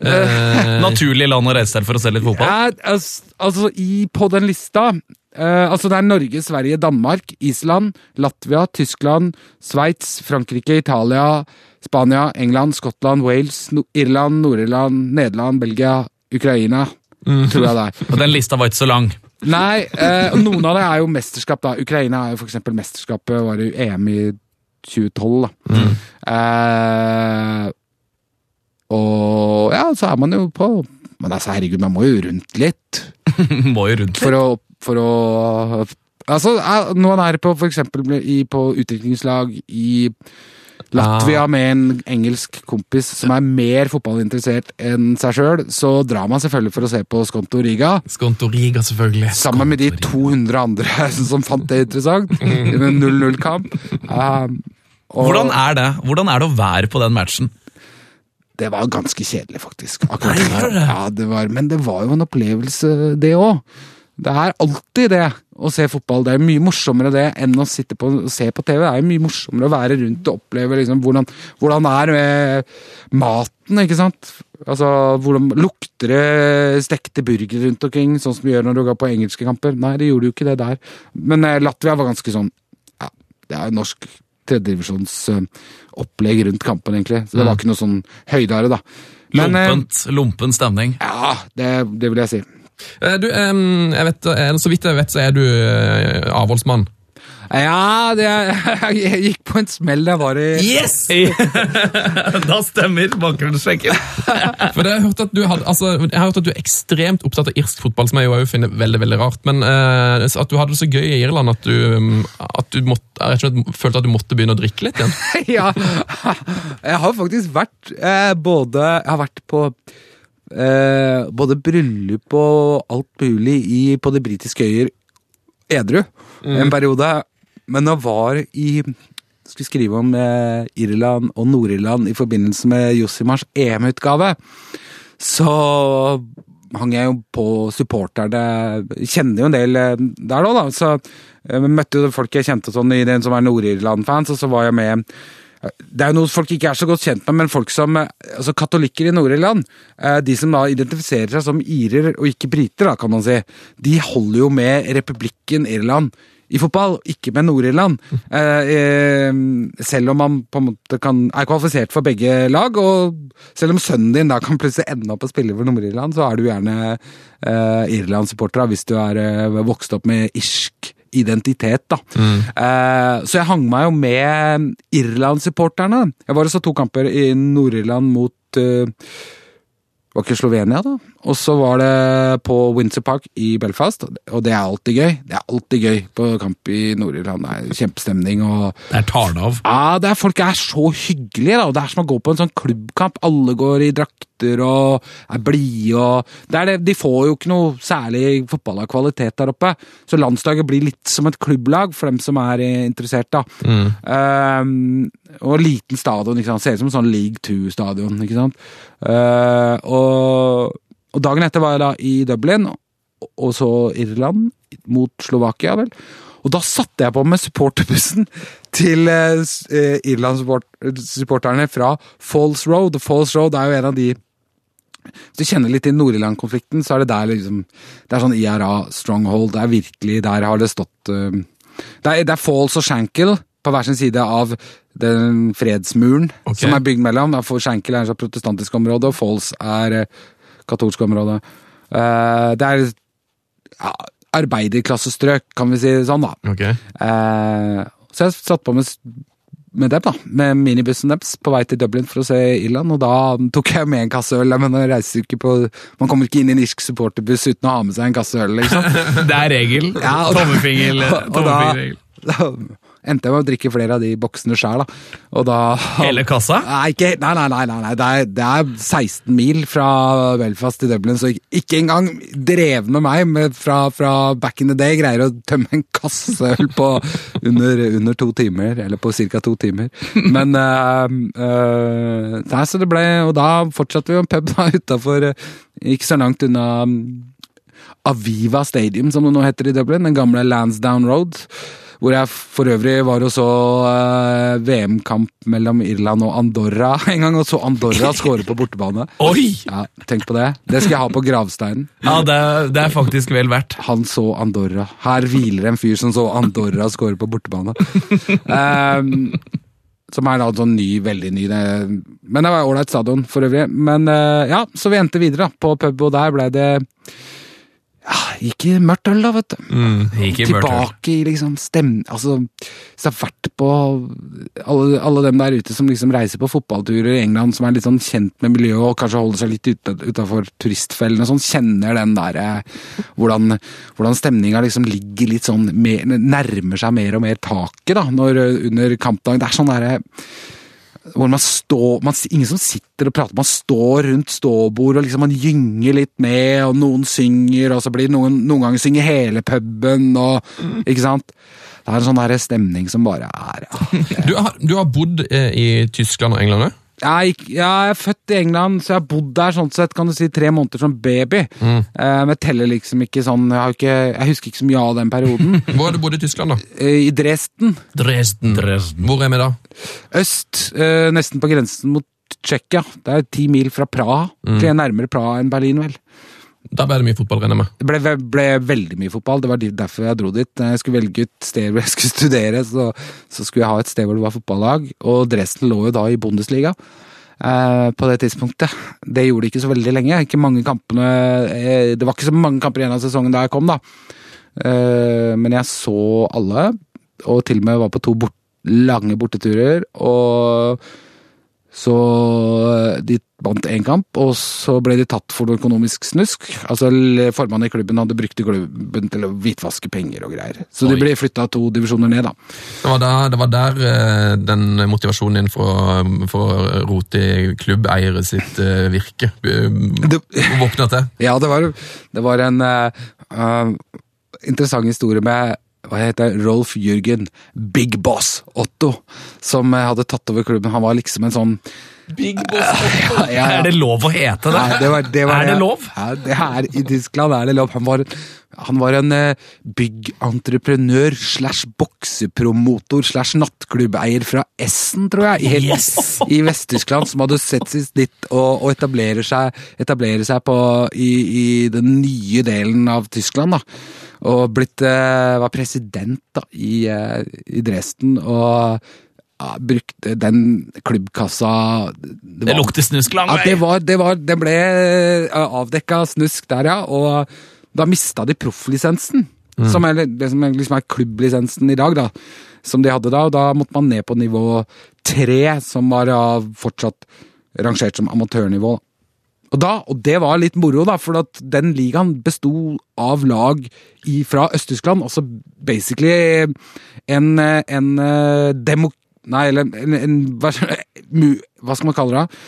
Eh, Naturlig land å reise til for å se litt fotball. Ja, altså, altså i, på den lista eh, Altså Det er Norge, Sverige, Danmark, Island, Latvia, Tyskland, Sveits, Frankrike, Italia, Spania, England, Skottland, Wales, no Irland, Nord-Irland, Nederland, Belgia, Ukraina. Tror jeg det er. Og den lista var ikke så lang. Nei, eh, noen av det er jo mesterskap. da Ukraina er jo eksempel mesterskapet var jo EM i 2012. da eh, Og ja, så er man jo på Men altså, herregud, man må jo rundt litt. Må jo rundt litt. For å, for å Altså, noen er på eksempel på utviklingslag i Latvia med en engelsk kompis som er mer fotballinteressert enn seg sjøl, så drar man selvfølgelig for å se på Skonto Riga. Skontoriga, selvfølgelig. Sammen med de 200 andre som fant det interessant. I en 0-0-kamp. Um, Hvordan er det Hvordan er det å være på den matchen? det var ganske kjedelig, faktisk. Nei, det. Ja, det var, men det var jo en opplevelse, det òg. Det er alltid det å se fotball. Det er mye morsommere det enn å sitte på, og se på TV. Det er mye morsommere å være rundt og oppleve liksom, hvordan, hvordan er med maten, ikke sant. Altså, hvordan Lukter det stekte burgere rundt omkring, sånn som vi gjør når du går på engelske kamper? Nei, det gjorde jo ikke det der. Men eh, Latvia var ganske sånn Ja, det er norsk tredjedivisjonsopplegg opplegg rundt kampen, egentlig. Så det var ikke noe sånn høydere, da. Men eh, Lompent, lompen stemning. ja, det, det vil jeg si. Eh, Du, jeg vet, eh, så vidt jeg vet, så er du eh, avholdsmann. Ja, det, jeg gikk på en smell da jeg var i Yes! da stemmer bakgrunnssjekken. For det har Jeg hørt at du hadde, altså, jeg har hørt at du er ekstremt opptatt av irsk fotball, som jeg jo også finner veldig veldig rart. Men uh, at du hadde det så gøy i Irland at du, mm, at du måtte, rett og slett følte at du måtte begynne å drikke litt igjen. ja, jeg har faktisk vært eh, både Jeg har vært på eh, både bryllup og alt mulig i, på de britiske øyer edru en periode. Men jeg var i skulle skrive om eh, Irland og Nord-Irland i forbindelse med Josimars EM-utgave. Så hang jeg jo på supporterne Kjenner jo en del eh, der nå, da. Så jeg møtte jo folk jeg kjente sånn i den som er Nord-Irland-fans, og så var jeg med det er jo noe folk ikke er så godt kjent med, men folk som eh, altså katolikker i Nord-Irland, eh, de som da identifiserer seg som irer og ikke briter, da, kan man si, de holder jo med republikken Irland i fotball, ikke med Nord-Irland. Eh, selv om man på en måte kan, er kvalifisert for begge lag, og selv om sønnen din da kan plutselig ende opp å spille for Nord-Irland, så er du gjerne Irland-supporter hvis du er vokst opp med irsk identitet, da. Eh, så jeg hang meg jo med Irland-supporterne. Jeg var og så to kamper i Nord-Irland mot eh, var ikke Slovenia, da. Og så var det på Windsor Park i Belfast, og det er alltid gøy. Det er alltid gøy på kamp i Nord-Irland. Det er kjempestemning og Det er det av. ja, det er, folk er så hyggelige, da. Det er som å gå på en sånn klubbkamp. Alle går i drakter og er blide og det er det, De får jo ikke noe særlig fotball av kvalitet der oppe. Så landslaget blir litt som et klubblag for dem som er interessert, da. Ehm, og liten stadion, ikke sant. Ser ut som en sånn League Two-stadion, ikke sant. Uh, og, og dagen etter var jeg da i Dublin, og- så Irland mot Slovakia, vel. Og da satte jeg på med supporterbussen til eh, eh, Irland-supporterne fra Falls Road. Falls Road er jo en av de Hvis du kjenner litt til Nord-Irland-konflikten, så er det der liksom Det er sånn IRA stronghold. Det er virkelig Der har det stått eh, det, er, det er Falls og Shankill på hver sin side av den fredsmuren okay. som er bygd mellom. For Shankill er et protestantisk område, og Falls er eh, området. Eh, det er ja, arbeiderklassestrøk, kan vi si det sånn, da. Okay. Eh, så jeg satt på med, med dem, da. Med minibussen deres på vei til Dublin for å se Irland. Og da tok jeg med en kasse øl. Men på Man kommer ikke inn i en irsk supporterbuss uten å ha med seg en kasse øl, liksom. Det er regel. Ja, tommefingerregel. Endte jeg med å drikke flere av de boksene. Og da Hele kassa? Nei, ikke, nei, nei, nei, nei. Det, er, det er 16 mil fra Belfast til Dublin, så ikke engang drevne meg med, fra, fra back in the day greier å tømme en kasse øl på under, under to timer, eller på ca. to timer. Men uh, uh, der, så det ble Og da fortsatte vi jo en pub da utafor, ikke så langt unna mm, Aviva Stadium, som det nå heter i Dublin, den gamle Lansdown Road. Hvor jeg for øvrig var og så eh, VM-kamp mellom Irland og Andorra en gang, og så Andorra skåre på bortebane. Oi! Ja, Tenk på det. Det skal jeg ha på gravsteinen. Ja, det, er- det er faktisk vel verdt. Han så Andorra. Her hviler en fyr som så Andorra skåre på bortebane. um, som er da sånn ny, veldig ny det, Men det var ålreit stadion for øvrig. Men eh, ja, så vi endte videre da, på pub, og der ble det Gikk i mørkt øl, da, vet du. Ikke mørkt øl. Tilbake i liksom stemning Altså, hvis det har vært på alle, alle dem der ute som liksom reiser på fotballturer i England, som er litt sånn kjent med miljøet og kanskje holder seg litt utafor turistfellene og sånn, kjenner den derre hvordan, hvordan stemninga liksom ligger litt sånn mer, Nærmer seg mer og mer taket, da, når, under kampdagen. Det er sånn derre hvor man står man, Ingen som sitter og prater, man står rundt ståbord og liksom man gynger litt med, og noen synger, og så blir noen Noen ganger synger hele puben, og Ikke sant? Det er en sånn der stemning som bare er ja, Du har, du har bodd eh, i Tyskland og England òg? Jeg, jeg er født i England, så jeg har bodd der sånn sett, kan du si, tre måneder som baby. Eh, men jeg teller liksom ikke sånn jeg, har ikke, jeg husker ikke så mye av den perioden. Hvor har du bodd i Tyskland, da? Eh, I Dresden. Dresden. Hvor er vi da? Øst, eh, nesten på grensen mot Tsjekkia. Det er ti mil fra Praha. Det er nærmere Praha enn Berlin, vel. Da ble det mye fotball, regner jeg med. Det ble, ble veldig mye fotball. Det var derfor jeg dro dit. Jeg skulle velge ut sted hvor jeg skulle studere, så, så skulle jeg ha et sted hvor det var fotballag. Og Dresden lå jo da i Bundesliga eh, på det tidspunktet. Det gjorde det ikke så veldig lenge. Ikke kampene, eh, det var ikke så mange kamper igjen av sesongen da jeg kom, da. Eh, men jeg så alle, og til og med var på to bort, lange borteturer. Og så eh, de vant én kamp, og så ble de tatt for noe økonomisk snusk. Altså Formannen i klubben hadde brukt klubben til å hvitvaske penger og greier. Så de ble flytta to divisjoner ned, da. Det var, der, det var der eh, den motivasjonen din for, å- rote i klubbeiere sitt eh, virke våkna til. Ja, det var, det var en eh, interessant historie med hva heter det, Rolf Jürgen Big Boss Otto, som eh, hadde tatt over klubben. Han var liksom en sånn Big boss. ja, ja, ja. Er det lov å hete det? Nei, det, var, det var er det lov? Ja, det er, I Tyskland er det lov. Han var, han var en eh, byggentreprenør slash boksepromotor slash nattklubbeier fra Essen, tror jeg, i, yes. i Vest-Tyskland, som hadde sett sitt snitt og, og etablere seg, etablere seg på, i, i den nye delen av Tyskland. da. Og blitt, eh, var president da, i, eh, i Dresden, og ja, brukte den klubbkassa Det lukter snusk lang ja, det, var, det, var, det ble avdekka snusk der, ja. Og da mista de profflisensen. Som er det som liksom er klubblisensen i dag, da. Som de hadde da. Og da måtte man ned på nivå tre, som var ja, fortsatt rangert som amatørnivå. Og, da, og det var litt moro, da, for at den ligaen besto av lag i, fra Øst-Tyskland. Altså basically en, en eh, demo... Nei, eller en, en hva, skal man kalle det?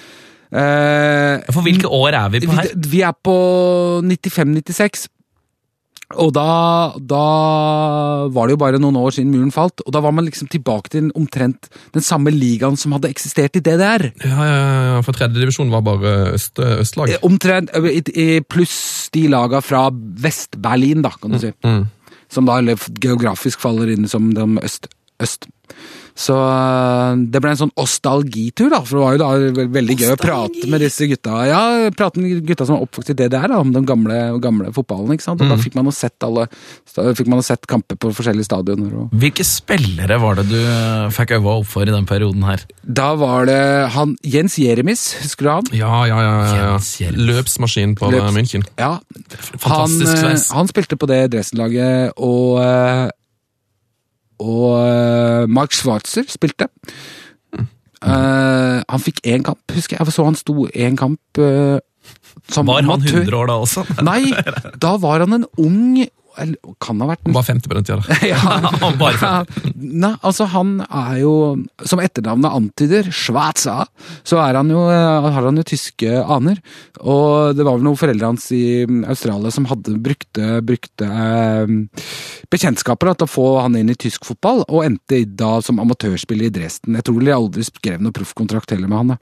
Eh, For hvilke år er vi på her? vi, vi er på 95-96. Og da, da var det jo bare noen år siden muren falt, og da var man liksom tilbake til omtrent den samme ligaen som hadde eksistert i DDR. Ja, ja, ja, for tredjedivisjon var bare øst, østlag. Eh, Omtrent, Pluss de laga fra Vest-Berlin, da, kan du si. Mm. Som da geografisk faller inn som de øst, øst. Så øh, det ble en sånn ostalgitur, da. For det var jo da ve- veldig gøy å prate med disse gutta. Ja, prate med gutta som var oppvokst i DDR, da, om den gamle, gamle fotballen. ikke sant? Og da fikk man jo sett alle fikk man jo sett kamper på forskjellige stadioner. og Hvilke spillere var det du eh, fikk øynene opp for i den perioden her? Da var det han Jens Jeremis, husker du han? Ja, ja, ja. ja, ja. Løpsmaskin på Løps- München. Ja. Han, Fantastisk sveis. han spilte på det Dresden-laget, og Og øh, Mark Schwarzer spilte. Uh, han fikk én kamp, husker jeg. Jeg så han sto én kamp uh, som Var han amatør. 100 år da også? Nei, da var han en ung Kan ha vært Han var 50 på den tida. da. ja. Bare Nei, altså han er jo, som etternavnet antyder, Schwarza, så er han jo, eh, har han jo tyske aner. Og det var vel noen foreldre hans i Australia som hadde brukte, brukte eh, bekjentskaper da, til å få han inn i tysk fotball, og endte da som amatørspiller i Dresden. Jeg tror de aldri skrev noen proffkontrakt heller med han. Da.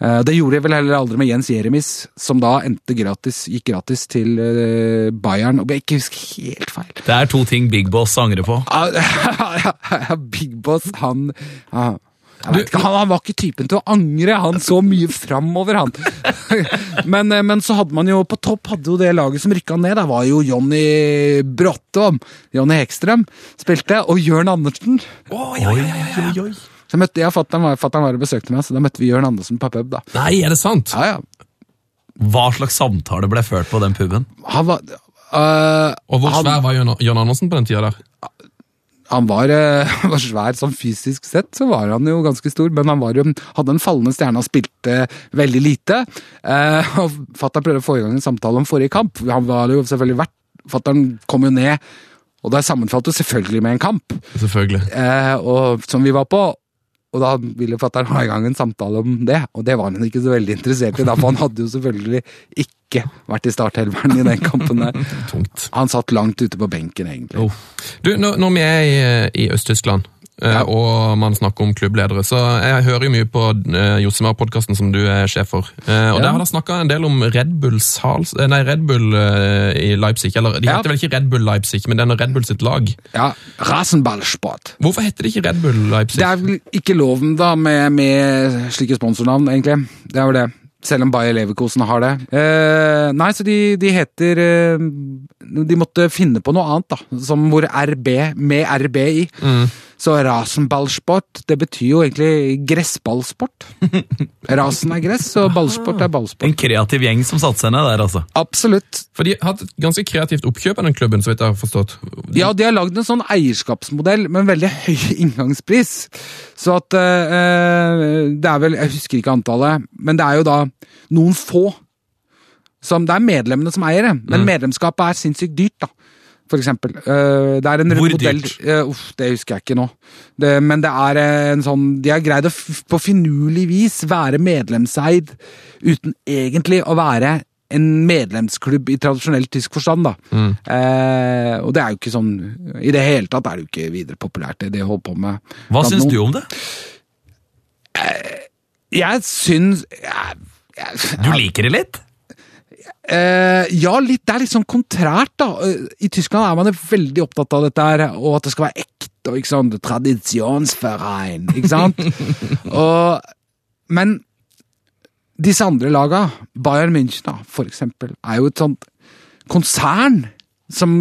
Eh, det gjorde de vel heller aldri med Jens Jeremis, som da endte gratis, gikk gratis til eh, Bayern, og jeg ikke husker helt feil. Det er to ting Big Boss angrer på. Ja, Big Boss, han ja, ikke, han, han var ikke typen til å angre, han så mye framover, han. Men, eh, men så hadde man jo på topp hadde jo det laget som rykka ned. Det var jo Jonny Bråttom, Jonny Hekstrøm, spilte, og Jørn Andersen. Så møtte jeg fatter'n var, var og besøkte meg, så da møtte vi Jørn Andersen på pub. da. Nei, er det sant? Ja, ja. Hva slags samtale ble ført på den puben? Han var øh, Og hvor han- svær var John Andersen på den tida der? Han var, uh, var svær sånn fysisk sett, så var han jo ganske stor, men han var jo, hadde en fallende stjerne og spilte veldig lite. Uh, og Fatter'n prøvde å få i gang en samtale om forrige kamp. Han var jo selvfølgelig verdt Fatter'n kom jo ned, og det sammenfalt jo selvfølgelig med en kamp, Selvfølgelig. Uh, og, som vi var på. Og da ville fatter'n ha i gang en samtale om det, og det var han ikke så veldig interessert i. da, For han hadde jo selvfølgelig ikke vært i starthelveren i den kampen der. Tungt. Han satt langt ute på benken, egentlig. Du, når, når vi er i, i Øst-Tyskland, eh, Ja. og man snakker om klubbledere, så jeg hører jo mye på uh, Josimar-podkasten som du er sjef for. Eh, og Ja. Der har de snakka en del om Red Bull, Sals, eh, nei, Red Bull eh, i Leipzig. Eller de Ja. heter vel ikke Red Bull Leipzig, men det er Red Bull sitt lag. Ja, Rasenballsport. Hvorfor heter det ikke Red Bull Leipzig? Det er vel ikke loven da med, med slike sponsornavn, egentlig. Det er vel det. Selv om Bayer Leverkosen har det. Eh, nei, så de, de heter eh, De måtte finne på noe annet, da. Som hvor RB, med RB i. Så rasenballsport, det betyr jo egentlig gressballsport. Rasen er gress, og ballsport er ballsport. En kreativ gjeng som satte seg ned der, altså. Absolutt. For de har hatt et ganske kreativt oppkjøp av den klubben, så vidt jeg har forstått. Ja, de har lagd en sånn eierskapsmodell med en veldig høy inngangspris. Så at eh, Det er vel Jeg husker ikke antallet, men det er jo da noen få. Som, det er medlemmene som eier det, men medlemskapet er sinnssykt dyrt, da. For eksempel. Uh, det er en Hvor modell dyrt? Uh, Uff, det husker jeg ikke nå. Det, men det er en sånn De har greid å på finurlig vis være medlemseid uten egentlig å være en medlemsklubb i tradisjonell tysk forstand, da. Eh, og det er jo ikke sånn I det hele tatt er det jo ikke videre populært, det de holder på med. Hva syns du om det? Jeg syns jeg, jeg, Du liker det litt? Eh, ja, litt, det er litt sånn kontrært, da. Eh, I Tyskland er man veldig opptatt av dette her, og at det skal være ekte. og ikke sånn Tradisjonsverein, ikke sant? og, men disse andre laga, Bayern München da, for eksempel, er jo et sånt konsern. Som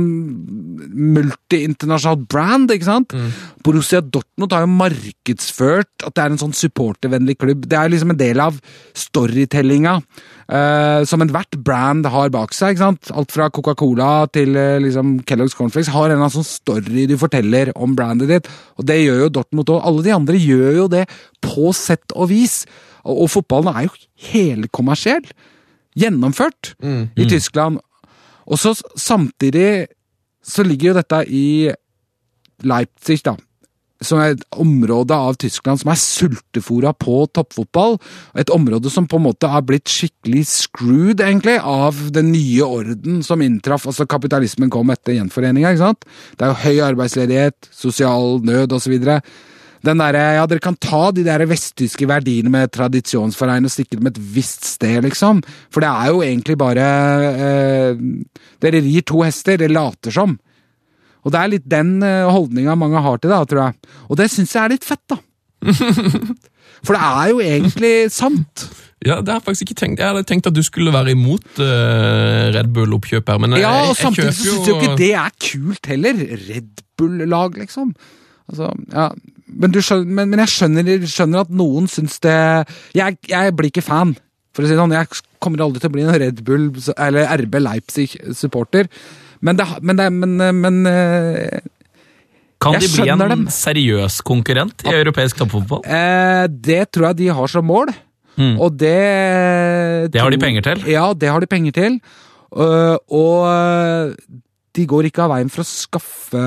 multi-internasjonalt brand, ikke sant? Borussia Dortmund har jo markedsført at det er en sånn supportervennlig klubb. Det er liksom en del av storytellinga eh, som ethvert brand har bak seg. ikke sant? Alt fra Coca-Cola til eh, liksom Kellogg's Cornflakes har en eller annen sånn story du forteller om brandet ditt, og det gjør jo Dortmund òg. Alle de andre gjør jo det på sett og vis. Og, og fotballen er jo helkommersiell. Gjennomført i Tyskland. Og så samtidig så ligger jo dette i Leipzig, da. Som er et område av Tyskland som er sultefora på toppfotball. Et område som på en måte har blitt skikkelig screwed, egentlig, av den nye orden som inntraff. Altså kapitalismen kom etter gjenforeninga, ikke sant. Det er jo høy arbeidsledighet, sosial nød osv. Den derre Ja, dere kan ta de der vesttyske verdiene med tradisjonsforein og stikke dem et visst sted, liksom. For det er jo egentlig bare eh, Dere rir to hester, det later som. Og det er litt den uh, holdninga mange har til det, tror jeg. Og det syns jeg er litt fett, da. For det er jo egentlig sant. Ja, det har jeg faktisk ikke tenkt. Jeg hadde tenkt at du skulle være imot uh, Red Bull-oppkjøp her, men Ja, jeg, og jeg, samtidig så syns jeg jo ikke det er kult heller. Red Bull-lag, liksom. Altså, ja. Men, du skjønner, men, men jeg skjønner, skjønner at noen syns det jeg, jeg blir ikke fan, for å si det sånn. Jeg kommer aldri til å bli en Red Bull eller RB Leipzig-supporter. Men det, men, det, men, men eh, Kan de bli en dem. seriøs konkurrent i europeisk toppfotball? eh, Det tror jeg de har som mål. Mm. Og det Det har de penger til. Ja, det har de penger til. Uh, og de går ikke av veien for å skaffe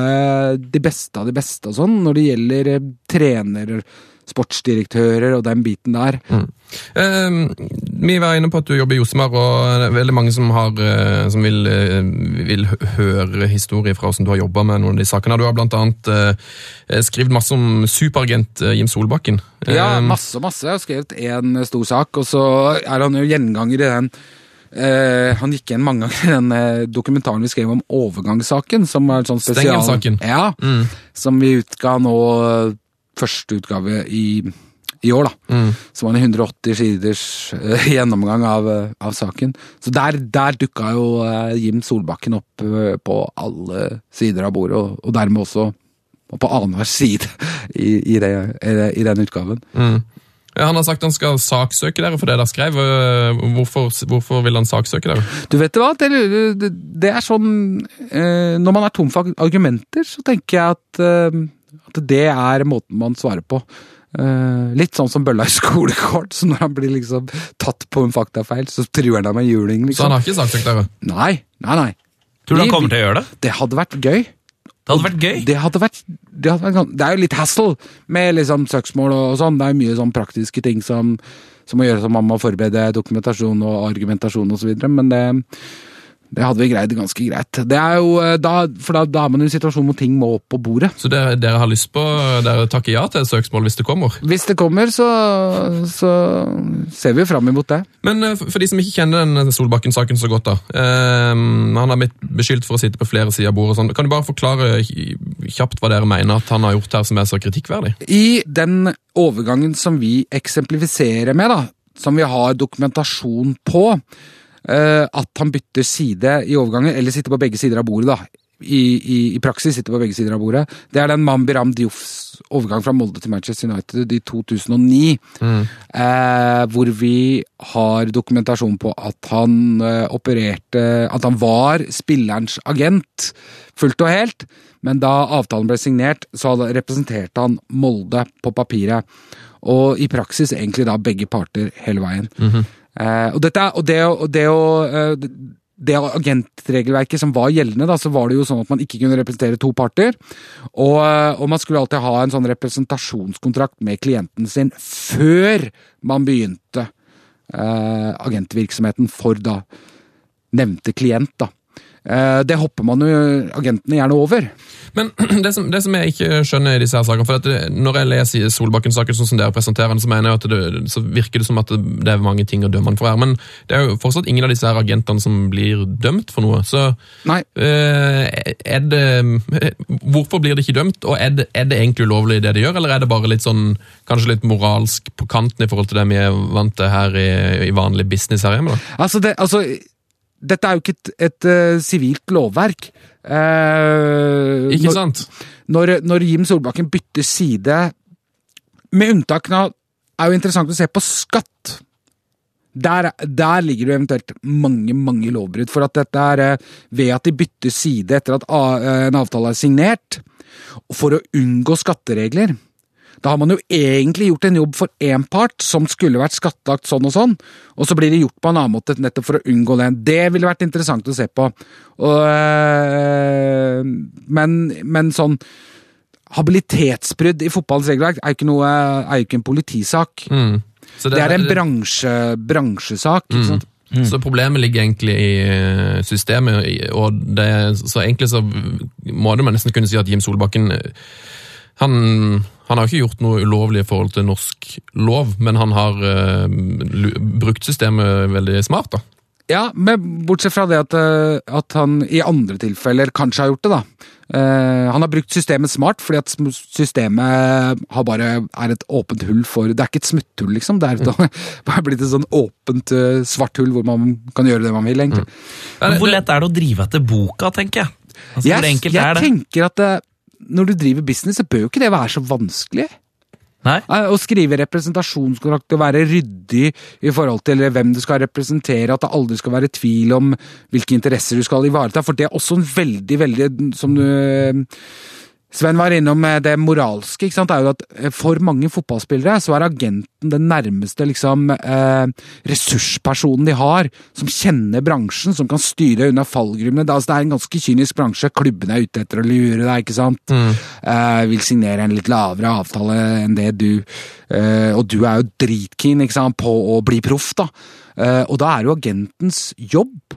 de beste av de beste og sånn, når det gjelder trener, sportsdirektører og den biten der. Eh, vi var inne på at du jobber i Josemar, og det er veldig mange som, har, eh, som vil, eh, vil høre historier fra hvordan du har jobba med noen av de sakene. Du har blant annet eh, skrevet masse om superagent Jim Solbakken. Ja, masse masse, masse. Jeg har skrevet én stor sak, og så er han jo gjenganger i den Uh, Han gikk igjen mange ganger i den dokumentaren vi skrev om overgangssaken, som er sånn spesial... Ja, Mm. som vi utga nå første utgave i, i år, da. Mm. Som var en 180 siders uh, gjennomgang av, eh, av saken. Så der, der dukka jo uh, Jim Solbakken opp uh, på alle sider av bordet, og, og dermed også på annenhver side i, i, det, i, den utgaven. Mm. Ja, han har sagt han skal saksøke dere for det dere skrev. Hvorfor, hvorfor vil han saksøke dere? Du vet hva, det, det, det er sånn eh, Når man er tom for argumenter, så tenker jeg at, at det er måten man svarer på. Eh, litt sånn som bølla i skolekort, så når han blir liksom tatt på en faktafeil, så truer han deg med juling. Så Liksom. han har ikke saksøkt dere? Nei, nei, nei. Tror du han kommer til å gjøre det? Det hadde vært gøy. Det hadde vært gøy. Det hadde vært, det, hadde vært det er jo litt hassle med liksom søksmål og, og sånn. Det er mye sånn praktiske ting som, som må gjøres, som man må forberede dokumentasjon og argumentasjon osv. Men det, det hadde vi greid ganske greit. Det er jo, eh, da, for da, da er man i en situasjon hvor ting må opp på bordet. Så dere, dere har lyst på Dere takker ja til et søksmål hvis det kommer? Hvis det kommer, så, så ser vi jo fram imot det. Men eh, for de som ikke kjenner den Solbakken-saken så godt, da. eh, han har blitt beskyldt for å sitte på flere sider av bordet. Sånn. Kan du bare forklare kjapt hva dere mener at han har gjort her som er så kritikkverdig? I den overgangen som vi eksemplifiserer med, da, som vi har dokumentasjon på, at han bytter side i overgangen, eller sitter på begge sider av bordet, da. I, i, I praksis sitter på begge sider av bordet. Det er den Mambiram Diofs overgang fra Molde til Manchester United i 2009. Eh, hvor vi har dokumentasjon på at han eh, opererte At han var spillerens agent fullt og helt. Men da avtalen ble signert, så representerte han Molde på papiret. Og i praksis egentlig da begge parter hele veien. eh, og, dette, og det, og det å eh, det agentregelverket som var gjeldende, da, så var det jo sånn at man ikke kunne representere to parter. Og, og man skulle alltid ha en sånn representasjonskontrakt med klienten sin før man begynte eh, agentvirksomheten for da nevnte klient. da. Eh, det hopper man jo agentene gjerne over. Men det som, det som jeg ikke skjønner i disse her sakene for at det, Når jeg leser Solbakken-saken sånn som dere presenterer den, så mener jeg at det, så virker det som at det, er mange ting å dømme han for her. Men det er jo fortsatt ingen av disse her agentene som blir dømt for noe. Så Nei, eh, er det Hvorfor blir det ikke dømt, og er det, er det egentlig ulovlig det de gjør, eller er det bare litt sånn kanskje litt moralsk på kanten i forhold til det vi er vant til her i, i vanlig business her hjemme? da? Altså, det, altså Dette er jo ikke et, et eh, sivilt lovverk. Eh, Ikke når- sant? Når, når Jim Solbakken bytter side, med unntak av er jo interessant å se på skatt. Der, der ligger det eventuelt mange mange lovbrudd. For at dette er eh, ved at de bytter side etter at en avtale er signert, for å unngå skatteregler. Da har man jo egentlig gjort en jobb for én part, som skulle vært skattlagt sånn og sånn, og så blir det gjort på en annen måte nettopp for å unngå det. Det ville vært interessant å se på. Og, øh, men, men sånn Habilitetsbrudd i fotballens regelverk er jo ikke, noe, er jo ikke en politisak. Mm. Så Det er en bransje, bransjesak. ikke sant? Så problemet ligger egentlig i eh, systemet, og det, så egentlig så må det man nesten kunne si at Jim Solbakken eh, han, han har ikke gjort noe ulovlig i forhold til norsk lov, men han har uh, brukt systemet veldig smart. da. Ja, men bortsett fra det at, eh, at han i andre tilfeller kanskje har gjort det, da. Uh, han har brukt systemet smart, fordi at systemet har bare er et åpent hull for Det er ikke et smutthull, liksom. Det er et, bare blitt et sånn åpent uh, svart hull hvor man kan gjøre det man vil, egentlig. Men Hvor lett er det å drive etter boka, tenker jeg? Altså, hvor Jeg, enkelt jeg er det? tenker at eh, når du driver business, så bør jo ikke det være så vanskelig. Nei? Å skrive representasjonskontrakt og være ryddig i forhold til hvem du skal representere, at det aldri skal være tvil om hvilke interesser du skal ivareta, for det er også en veldig, veldig, som du Sven var innom eh, det moralske. ikke sant? Det er jo at eh, For mange fotballspillere så er agenten den nærmeste liksom, eh, ressurspersonen de har, som kjenner bransjen, som kan styre unna fallgruvene. Det, altså, det er en ganske kynisk bransje. Klubbene er ute etter å lure deg, ikke sant. Eh, vil signere en litt lavere avtale enn det du eh, Og du er jo dritkeen ikke sant, på å bli proff, da. Eh, og da er jo agentens jobb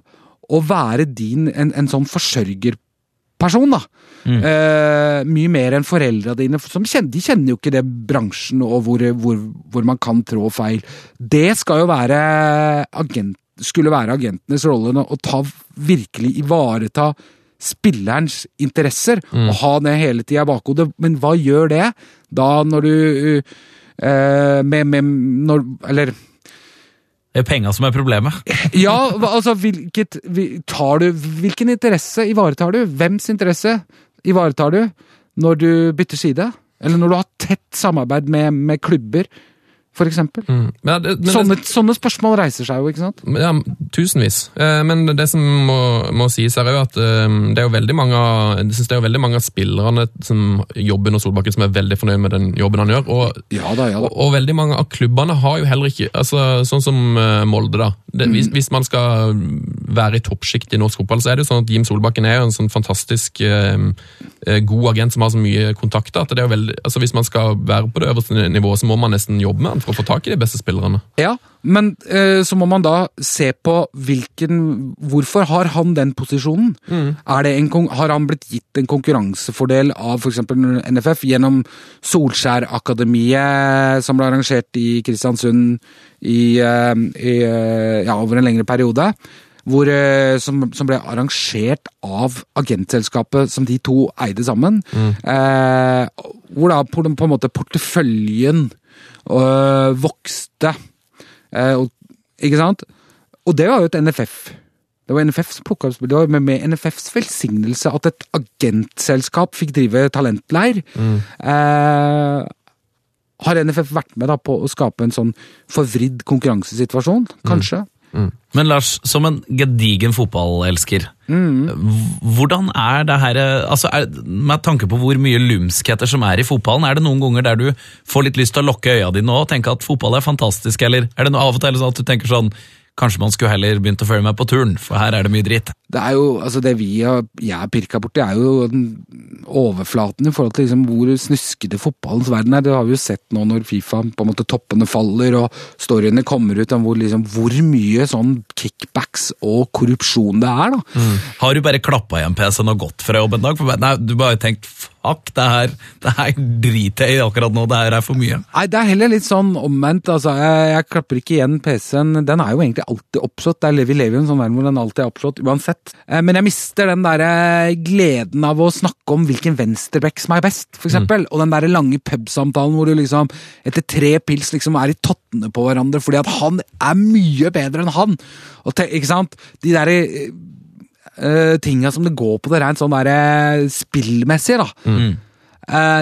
å være din en, en sånn forsørgerperson, da. Eh, mye mer enn foreldra dine, som kjenner, de kjenner jo ikke det bransjen og hvor, hvor, hvor man kan trå feil. Det skal jo være agent, skulle være agentenes rolle å ta virkelig ivareta spillerens interesser og ha det hele tida i bakhodet. Men hva gjør det da når du uh, med, med når, Eller Det er penga som er problemet. ja, altså hvilket, tar du, hvilken interesse ivaretar du? Hvems interesse ivaretar du når du bytter side? Eller når du har tett samarbeid med, med klubber, for eksempel? Mm. Ja, det, men Sånne, sånne spørsmål reiser seg jo, ikke sant? Ja, tusenvis. Eh, Men det som må, må sies her er jo at eh, det er jo veldig mange av, jeg synes det er veldig mange av spillerne som jobber under Solbakken som er veldig fornøyd med den jobben han gjør. Og, Ja da, ja og, og veldig mange av klubbene har jo heller ikke altså Sånn som eh, Molde, da. Det, hvis, hvis man skal være i toppsjikt i norsk fotball, så er det jo sånn at Jim Solbakken er jo en sånn fantastisk eh, god agent som har så mye kontakter. at det er jo veldig, altså Hvis man skal være på det øverste nivået, så må man nesten jobbe med han for å få tak i de beste spillerne. Ja, men eh, så må man da se på hvilken Hvorfor har han den posisjonen? Er det en, har han blitt gitt en konkurransefordel av f.eks. NFF gjennom Solskjær-akademiet, som ble arrangert i Kristiansund i, eh, i, eh, ja, over en lengre periode? Hvor, eh, som, som ble arrangert av agentselskapet som de to eide sammen. Eh, hvor da på, på en måte porteføljen øh, vokste. Eh, og, ikke sant? Og det var jo et NFF. Det var NFF som plukka opp spillet, men med, NFFs velsignelse at et agentselskap fikk drive talentleir. Eh, har NFF vært med da på å skape en sånn forvridd konkurransesituasjon? Kanskje? Men Lars, som en gedigen fotballelsker, mm. hvordan er det her altså er, Med tanke på hvor mye lumskheter som er i fotballen, er det noen ganger der du får litt lyst til å lukke øya dine og tenke at fotball er fantastisk, eller er det noe av og til sånn at du tenker sånn Kanskje man skulle heller begynt å følge med på turn, for her er det mye dritt. Det er jo, altså det vi har, jeg har pirka borti, er jo overflaten i forhold til liksom hvor snuskete fotballens verden er. Det har vi jo sett nå når Fifa på en måte toppene faller og storyene kommer ut om hvor, liksom, hvor mye sånn kickbacks og korrupsjon det er. da. Har du bare klappa igjen PC-en og gått fra jobb en dag? For, nei, du bare tenkt fuck, det her, det her driter jeg i akkurat nå, det her er for mye. Nei, det er heller litt sånn omvendt. altså. Jeg, jeg klapper ikke igjen PC-en. Den er jo egentlig alltid oppslått. Det er, vi lever i en sånn verden hvor den alltid er oppslått, uansett. Eh, Men jeg mister den der gleden av å snakke om hvilken venstreback som er best, for eksempel. Og den der lange pubsamtalen hvor du liksom etter tre pils liksom er i tottene på hverandre fordi at han er mye bedre enn han. Og te, ikke sant? De der eh, eh, tinga som det går på det rent sånn der spillmessige, spillmessig, da. Eh,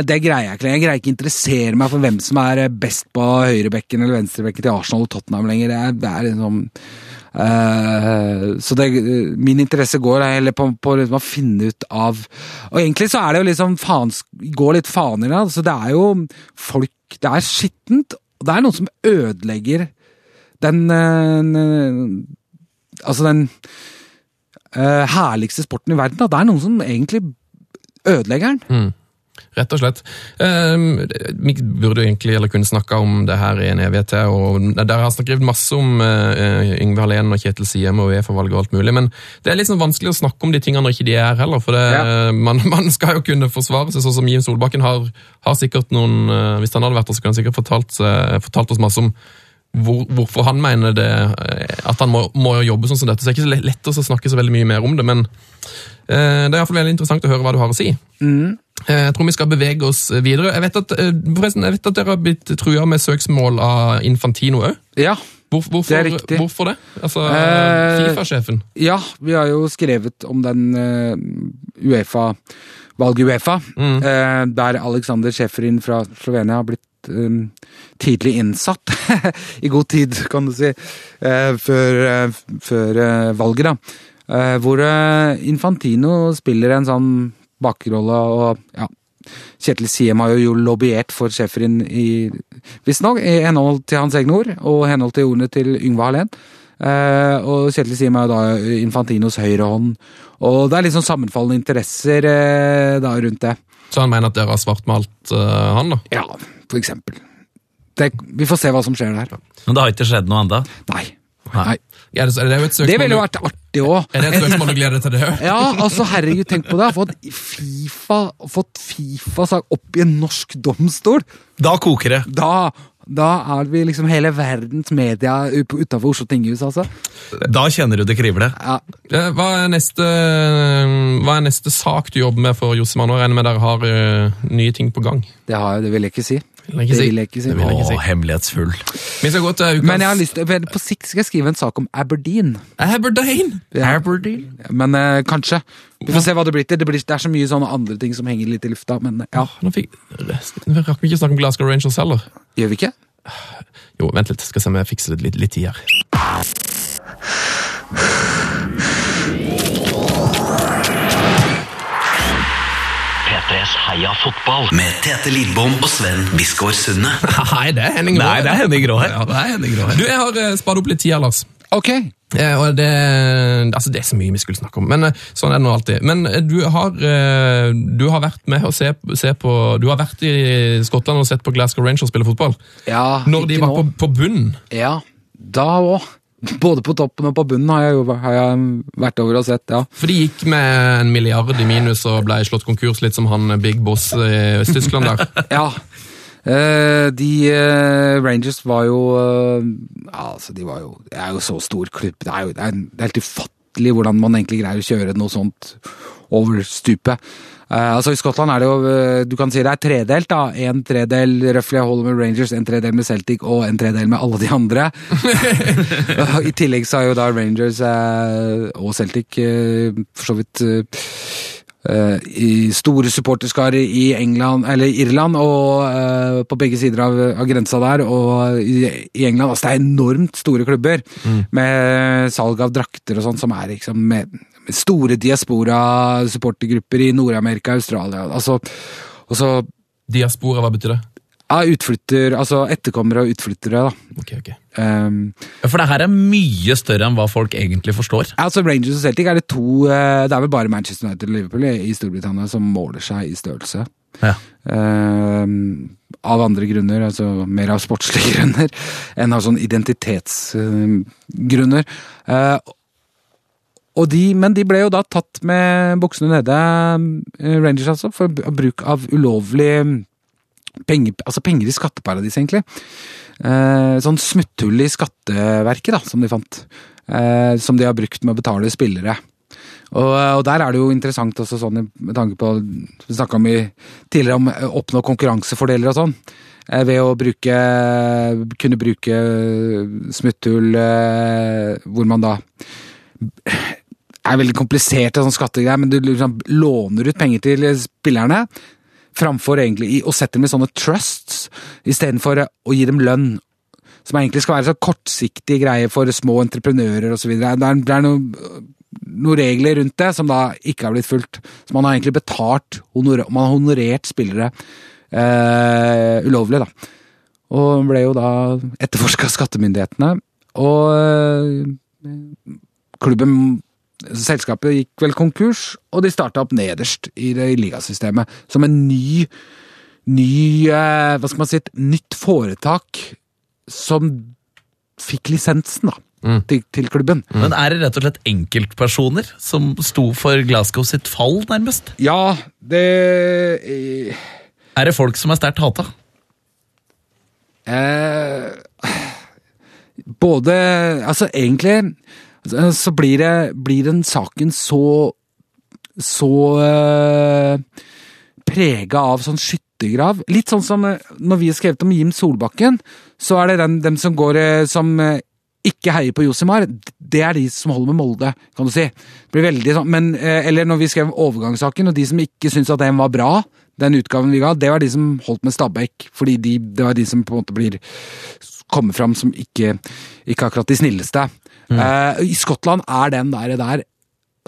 det greier jeg ikke lenger. Jeg greier ikke interessere meg for hvem som er eh, best på høyrebekken eller venstrebekken til Arsenal og Tottenham lenger. Det er, liksom Uh, Så det, min interesse går heller på, på liksom å finne ut av Og egentlig så er det jo liksom faens, går litt faen i det. Altså det er jo folk Det er skittent, og det er noen som ødelegger den uh, Altså den uh, herligste sporten i verden. Da. Det er noen som egentlig ødelegger den. Rett og slett. Vi burde egentlig eller kunne snakka om det her i en evighet til. og Dere har skrevet masse om uh, Yngve Hallén og Kjetil Siem og Uefa-valget og alt mulig, men det er litt sånn vanskelig å snakke om de tingene når ikke de er her heller. for det, Ja. man, man skal jo kunne forsvare seg, sånn som Jim Solbakken har, har sikkert noen uh, Hvis han hadde vært her, så kunne han sikkert fortalt, fortalt oss masse om hvor, hvorfor han mener det, eh, at han må, må jobbe sånn som dette. Så det er ikke så lett- lett å snakke så veldig mye mer om det, men eh, det er i hvert fall veldig interessant å høre hva du har å si. Mm. Eh, jeg tror vi skal bevege oss videre. Jeg vet at, eh, jeg vet at dere har blitt trua med søksmål av Infantino òg. Ja, Hvor, hvorfor, Det er riktig. hvorfor det? Altså, Eh, Fifa-sjefen. ja, vi har jo skrevet om den eh, Uefa, valget Uefa, eh, der Alexander Schäferin fra Slovenia har blitt um, tidlig innsatt. I god tid, kan du si, før, før valget, da. Hvor Infantino spiller en sånn bakrolle, og ja Kjetil Siem har jo lobbyert for Schæferin i Visstnok, i henhold til hans egne ord, og i henhold til ordene til Yngve Hallén. Eh, og Kjetil Siem er jo da Infantinos høyre hånd. Og det er sånn sammenfallende interesser eh, da rundt det. Så han mener at dere har svartmalt eh, han, da? Ja, for eksempel. Det, vi får se hva som skjer der. Men det har ikke skjedd noe ennå. Nei. Nei. Nei. Ja, det, er det et Det ville jo vært artig òg. Er det et søksmål du gleder deg til det òg? Ja, altså herregud, tenk på det. Fått Fifa, fått FIFA sagt opp i en norsk domstol. Da koker det. Da, da er vi liksom hele verdens media utafor Oslo tinghus, altså. Da kjenner du det kribler. Ja, Hva er, neste, hva er neste sak du jobber med for Josemann? Nå regner med dere har uh, nye ting på gang. det, har, jeg- det vil jeg ikke si. Vil Det vil jeg ikke si. Det vil jeg ikke si. Åh, hemmelighetsfull. Vi skal gå til ukas Men jeg har lyst til, på sikt skal jeg skrive en sak om Aberdeen. Aberdeen! Ja. Men eh, kanskje. Vi får se hva det blir til. Det, blir, det er så mye sånne andre ting som henger litt i lufta. Men ja, Nå fikk, nå rakk vi ikke snakke om Glasgow Rangers heller. gjør vi ikke? Jo, vent litt. Skal se om jeg fikser det litt, litt tid her. P3s Heia fotball med Tete Lidbom og Sven Biskår Sunde. Nei, det er Henning Nei, det er Henning Grå her. Det er Henning Grå her. Du, jeg har uh, spart opp litt tid, Lars. Ok. Eh, og det, altså det er så mye vi skulle snakke om, men eh, sånn er det nå alltid. Men eh, du har, eh, du har vært med og se, se på Du har vært i Skottland og sett på Glasgow Rangers spille fotball. Ja, Når de var nå. på, på bunnen. Ja, da òg. Både på toppen og på bunnen har jeg, jo, har jeg vært over og sett, ja. For de gikk med en milliard i minus og ble slått konkurs, litt som han Big Boss i Øst-Tyskland der. Ja. Eh, de eh, Rangers var jo eh, altså de var jo Det er jo så stor klubb. Det er jo det er, det er helt ufattelig hvordan man egentlig greier å kjøre noe sånt over stupet. Eh, altså I Skottland er det jo eh, Du kan si det er tredelt. da En tredel røftlig holder med Rangers, en tredel med Celtic og en tredel med alle de andre. I tillegg så har jo da Rangers eh, og Celtic for så vidt i store supporterskare i England, eller Irland, og uh, på begge sider av, av grensa der. Og i, i England altså Det er enormt store klubber med salg av drakter og sånn, som er liksom med store diaspora-supportergrupper i Nord-Amerika, Australia. Altså, og så Diaspora, hva betyr det? ja, utflytter, altså etterkommere og utflyttere, da. Ok, ok. Um, For det her er mye større enn hva folk egentlig forstår. Altså Rangers og Celtic er det to eh, Det er vel bare Manchester United og Liverpool i Storbritannia som måler seg i størrelse. Ja. Um, av andre grunner, altså mer av sportslige grunner enn av sånn identitetsgrunner. Uh, de, men de ble jo da tatt med buksene nede, eh, Rangers altså, for bruk av ulovlig penger, altså penger i skatteparadis, egentlig. Eh, sånn smutthull i skatteverket, da, som de fant. Eh, som de har brukt med å betale spillere. Og, og der er det jo interessant også sånn med tanke på Vi snakka tidligere om å oppnå konkurransefordeler og sånn. Ved å bruke kunne bruke smutthull hvor man da er veldig kompliserte sånn skattegreier, men du liksom låner ut penger til spillerne. Framfor egentlig å sette dem i sånne trusts, istedenfor å gi dem lønn. Som egentlig skal være så kortsiktige greier for små entreprenører osv. Det er, det er noen, noen regler rundt det som da ikke har blitt fulgt. Så man har egentlig betalt, honor, man har honorert spillere eh, ulovlig, da. Og ble jo da etterforska av skattemyndighetene. Og eh, klubben Selskapet gikk vel konkurs, og de starta opp nederst i det i ligasystemet. Som en ny, ny eh, Hva skal man si Et nytt foretak som fikk lisensen, da. Til, til klubben. Men er det rett og slett enkeltpersoner som sto for Glasgow sitt fall, nærmest? Ja, det eh, Er det folk som er sterkt hata? eh, både Altså, egentlig så blir, det, blir den saken så Så øh, prega av sånn skyttergrav. Litt sånn som eh, når vi har skrevet om Jim Solbakken, så er det den, dem som går eh, som eh, ikke heier på Josimar, det er de som holder med Molde, kan du si. Det blir veldig sånn, men, eh, Eller når vi skrev overgangssaken, og de som ikke syntes at den var bra, den utgaven vi ga, det var de som holdt med Stabæk. Fordi de, det var de som på en måte blir kommer fram som ikke, ikke akkurat de snilleste. Eh, I Skottland er den der, der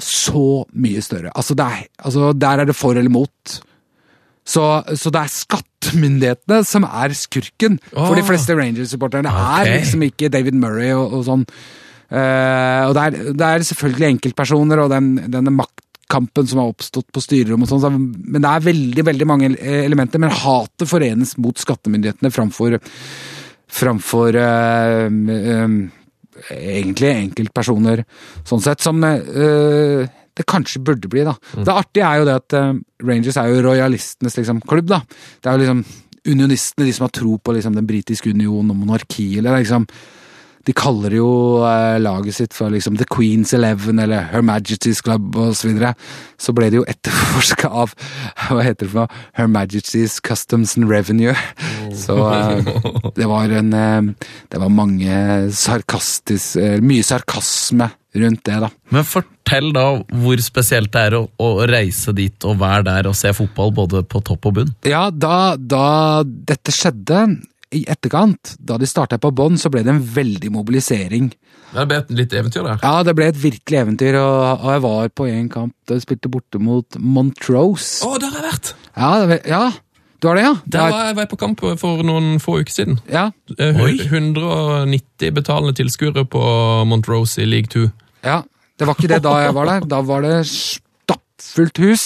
så mye større. Altså, er, altså Der er det for eller mot. Så, så det er skattemyndighetene som er skurken for de fleste Rangers-supporterne. Det er liksom ikke David Murray og, og sånn. Eh, og det er, det er selvfølgelig enkeltpersoner og den, denne maktkampen som har oppstått på styrerom og sånn, så- men det er veldig veldig mange elementer. Men hatet forenes mot skattemyndighetene framfor, framfor eh, eh, egentlig enkeltpersoner, sånn sett, som eh, det kanskje burde bli. da. Det artige er jo det at eh, Rangers er jo rojalistenes liksom, klubb. da. Det er jo liksom unionistene, de som har tro på liksom, den britiske union og monarkiet. eller liksom, De kaller jo eh, laget sitt for liksom The Queen's Eleven eller Her Majesty's Club osv. Så, videre. så ble det jo etterforska av hva heter det for noe? Her Majesty's Customs and Revenue. Så eh, det var en eh, Det var mange sarkastisk eh, Mye sarkasme rundt det, da. Men fortell da hvor spesielt det er å, å reise dit og være der og se fotball både på topp og bunn. Ja, da, da dette skjedde, i etterkant, da de starta på bånn, så ble det en veldig mobilisering. Det ble et litt eventyr der. Ja, det ble et virkelig eventyr, og, og jeg var på en kamp da jeg spilte borte mot Montrose. Å, der har jeg vært! Ja, det, ja, du har det, ja? Der var jeg var på kamp for noen få uker siden. Ja, Eh, Oi. 190 betalende tilskuere på Montrose i league 2. ja. Det var ikke det da jeg var der. Da var det stappfullt hus.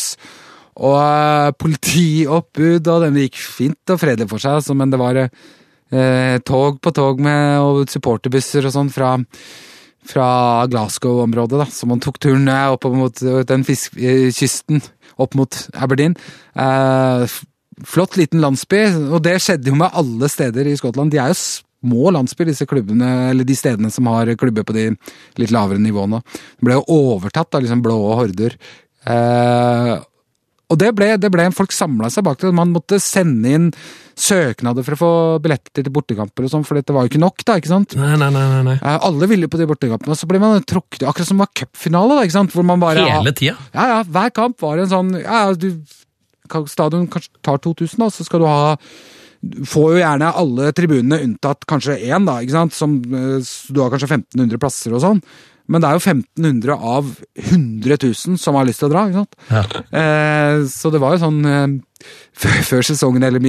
Og eh, politioppbud, og det gikk fint og fredelig for seg, altså, men det var eh, tog på tog med og supporterbusser og sånn fra fra Glasgow-området, da, så man tok turen opp mot den fisk, eh, kysten, opp mot Aberdeen. Eh, flott liten landsby, og det skjedde jo med alle steder i Skottland. De er jo små landsbyer, disse klubbene, eller de stedene som har klubber på de litt lavere nivåene. De ble jo overtatt av liksom blå horder. Eh, og det ble, det ble folk samla seg bak det. Man måtte sende inn søknader for å få billetter til bortekamper og sånn, for dette var jo ikke nok, da, ikke sant? Nei, nei, nei. nei. Eh, Alle ville på de bortekampene, og så ble man trukket Akkurat som det var cupfinale, da, ikke sant? Hvor man bare Hele tida. Ja, ja, hver kamp var en sånn Ja, ja, du Stadion kanskje tar 2000, da, så skal du ha får jo gjerne alle tribunene unntatt kanskje én, da, ikke sant? Som, eh, du har kanskje 1500 plasser og sånn. Men det er jo 1500 av 100 000 som har lyst til å dra, ikke sant? Ja. Eh, så det var jo sånn eh, før, før sesongen, eller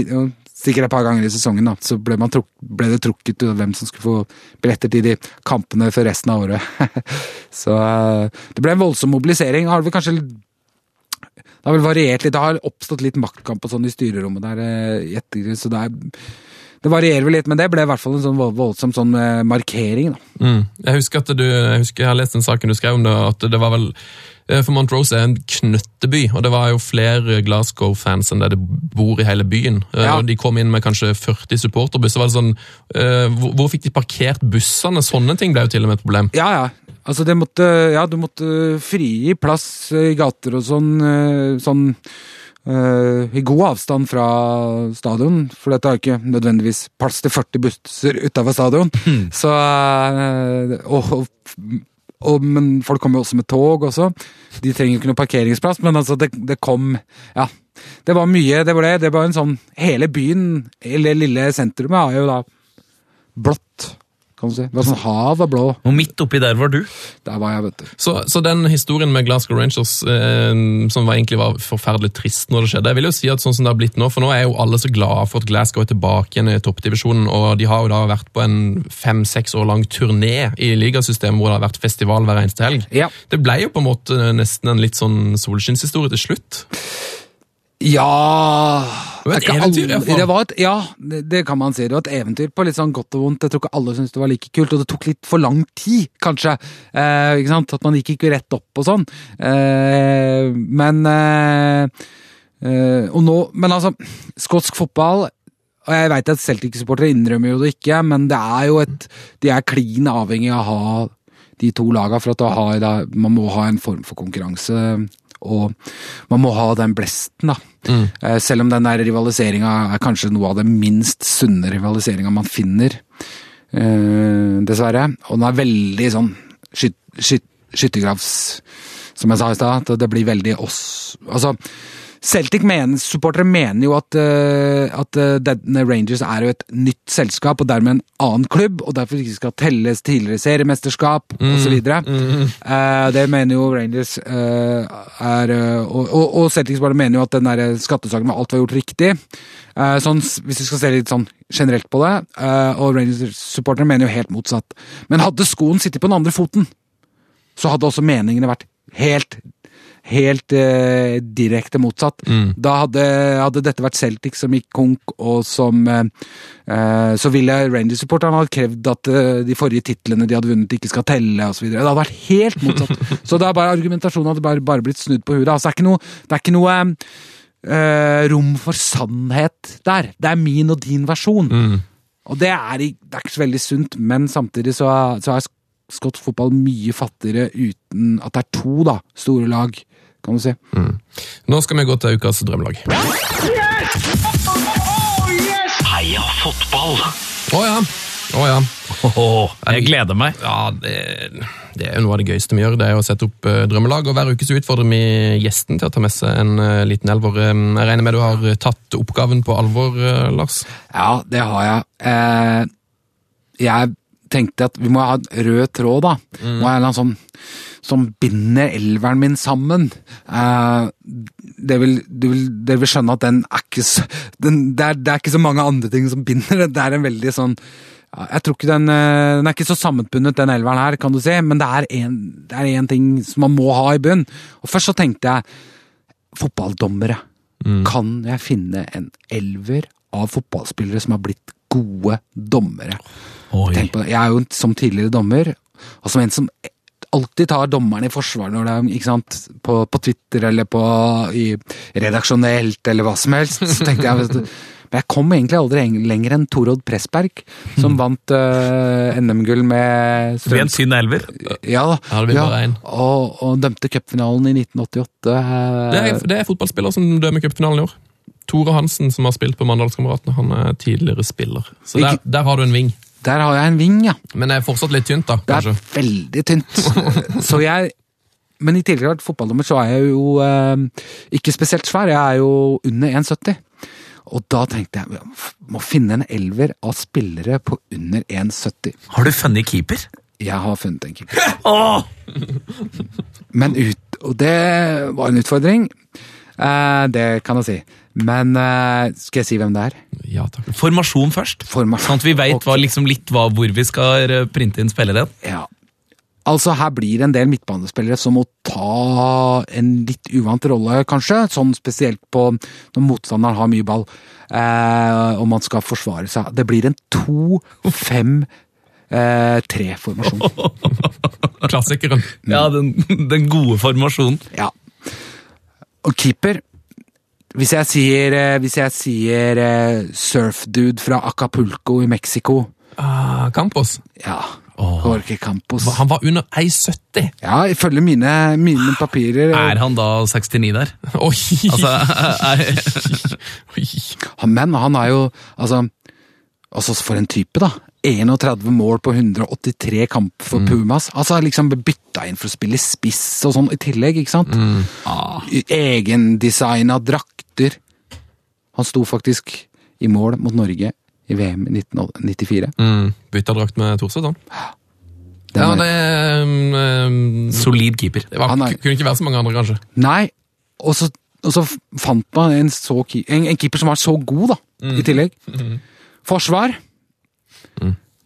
sikkert et par ganger i sesongen, da, så ble, man truk, ble det trukket ut hvem som skulle få billetter til de kampene for resten av året. så eh, det ble en voldsom mobilisering. Har det vel kanskje det har vel variert litt, det har oppstått litt maktkamp og sånn i styrerommet der eh, så det er det varierer vel litt, men det ble i hvert fall en sånn voldsom sånn eh, markering. Mm. Jeg husker at du, jeg husker jeg har lest den saken du skrev om det, at det var vel eh, For Montrose er en knøtteby, og det var jo flere Glasgow-fans enn det det bor i hele byen. Eh, Ja. De kom inn med kanskje 40 supporterbusser. var det sånn, hvor, hvor fikk de parkert bussene? Sånne ting ble jo til og med et problem. Ja, ja. Altså, det måtte, ja, du måtte frigi plass i gater og sånn, sånn eh, i god avstand fra stadion, for dette har ikke nødvendigvis plass til 40 busser utafor stadion. Så, uh, og, og, og, men folk kommer jo også med tog også. De trenger jo ikke noe parkeringsplass, men altså, det, det kom Ja. Det var mye. Det ble, det var en sånn Hele byen, eller lille sentrumet, har jo da blått, kan du si. Det var sånn hav av blå. Og midt oppi der var du. Der var jeg, vet du. Så, så den historien med Glasgow Rangers, eh, som var, egentlig var forferdelig trist når det skjedde, jeg vil jo si at sånn som det har blitt nå, for nå er jo alle så glade for at Glasgow er tilbake igjen i toppdivisjonen, og de har jo da vært på en fem-seks år lang turné i ligasystemet hvor det har vært festival hver eneste helg. Ja. Det ble jo på en måte nesten en litt sånn solskinnshistorie til slutt. Ja Det var et eventyr, i alle- det var et, Ja, det, det kan man si. Det var et eventyr på litt sånn godt og vondt. Jeg tror ikke alle syntes det var like kult, og det tok litt for lang tid, kanskje. Eh, ikke sant? At man gikk ikke rett opp og sånn. Eh, men eh, eh, Og nå Men altså, skotsk fotball Og jeg veit at Celtic-supportere innrømmer jo det ikke, men det er jo et De er klin avhengig av å ha de to lagene for at ha, man må ha en form for konkurranse. Og man må ha den blesten, da. Eh, Selv om den der rivaliseringa er kanskje noe av det minst sunne rivaliseringa man finner. Eh, dessverre. Og den er veldig sånn skyt, skyt, skyttergravs... Som jeg sa i stad, det blir veldig oss Altså, Celtic mener, supportere mener jo at, eh, at eh, denne Rangers er jo et nytt selskap, og dermed en annen klubb, og derfor ikke skal telles tidligere seriemesterskap Mm. osv. Eh, det mener jo Rangers uh, er Og, og, og Celtic bare mener jo at den der skattesaken med alt var gjort riktig. Uh, sånn, hvis vi skal se litt sånn generelt på det, og Rangers-supportere mener jo helt motsatt. Men hadde skoen sittet på den andre foten, så hadde også meningene vært helt Helt eh, direkte motsatt. Da hadde, hadde dette vært Celtic som gikk konk, og som eh, eh, Så ville Rangers-supporterne ha krevd at eh, de forrige titlene de hadde vunnet, ikke skal telle, osv. Det hadde vært helt motsatt. så det er bare argumentasjonen hadde bare, bare blitt snudd på huet. Altså, det er ikke noe, det er ikke noe eh, rom for sannhet der. Det er min og din versjon. Og det er, det er ikke så veldig sunt, men samtidig så, så er skotsk fotball mye fattigere uten at det er to da, store lag, kan du si. Nå skal vi gå til ukas drømmelag. Heia fotball! Å ja. Å ja. Jeg gleder meg. Ja, det, det er jo noe av det gøyeste vi gjør. Det er å sette opp eh, drømmelag. og Hver uke så utfordrer vi gjesten til å ta med seg en eh, liten elver. Eh, Jeg regner med du har tatt oppgaven på alvor, Lars? Ja, det har jeg. Eh, jeg tenkte at vi må ha en rød tråd, da. Må ha en eller annen sånn som binder elveren min sammen. Eh, det vil, du vil, dere vil skjønne at den er ikke så den, det, er, det er ikke så mange andre ting som binder det. Det er en veldig sånn Jeg tror ikke den, eh, den er ikke så sammenbundet, den elveren her, kan du si, men det er en, det en ting som man må ha i bunn. Og først så tenkte jeg fotballdommere. Kan jeg finne en elver av fotballspillere som har blitt gode dommere? Det. Jeg er jo som tidligere dommer, og som en som alltid tar dommeren i forsvar når det er, ikke sant, på, på Twitter eller på i redaksjonelt eller hva som helst, så tenkte jeg Men jeg kom egentlig aldri lenger enn Torodd Pressberg, som vant uh, NM-gull med Det blir en tynn elver. Ja, Ja, og, og dømte cupfinalen i 1988. Uh... Det er, det er fotballspiller som dømmer cupfinalen i år. Tore Hansen, som har spilt på Mandalskameratene, han er tidligere spiller. Så der, der har du en ving. Der har jeg en ving, ja. Men det er fortsatt litt tynt, da, Det er kanskje. veldig tynt. Så jeg Men i tidligere fotballdommer, så er jeg jo eh, ikke spesielt svær. Jeg er jo under 1,70. Og da tenkte jeg må finne en elver av spillere på under 1,70. Har du funnet keeper? Jeg har funnet en keeper. Men ut, og det var en utfordring. Eh, det kan jeg si. Men eh, skal jeg si hvem det er? Ja, takk. Formasjon først. Formasjon. Sånn at vi veit okay. liksom litt hva, hvor vi skal eh, printe inn spilleren. Ja. Altså, her blir det en del midtbanespillere som må ta en litt uvant rolle, kanskje. Sånn spesielt på når motstanderen har mye ball, eh, og man skal forsvare seg. Det blir en 2-5-3-formasjon. Klassikeren. Ja, den, den gode formasjonen. ja. Og keeper Hvis jeg sier, eh, hvis jeg sier eh, surfdude fra Acapulco i Mexico Ah, Campos. Ja. Jorge Campos. Han var under 1,70! Ja, ifølge mine, mine papirer Er han da 69 der? Oi! Altså, er, Oi. Men han er jo altså, altså For en type, da. 31 mål på 183 kamp for Pumas. Altså liksom Bytta inn for å spille spiss og sånn i tillegg, ikke sant? Ah. Egendesigna drakter. Han sto faktisk i mål mot Norge i VM i 1994. Mm. Bytta drakt med Torstvedt, han. Den Ja, er- det, um, um, solid keeper. det var, er- kunne ikke være så mange andre, kanskje. Nei, og så, og så fant man en, så, en, en keeper som var så god, da, i tillegg. Forsvar.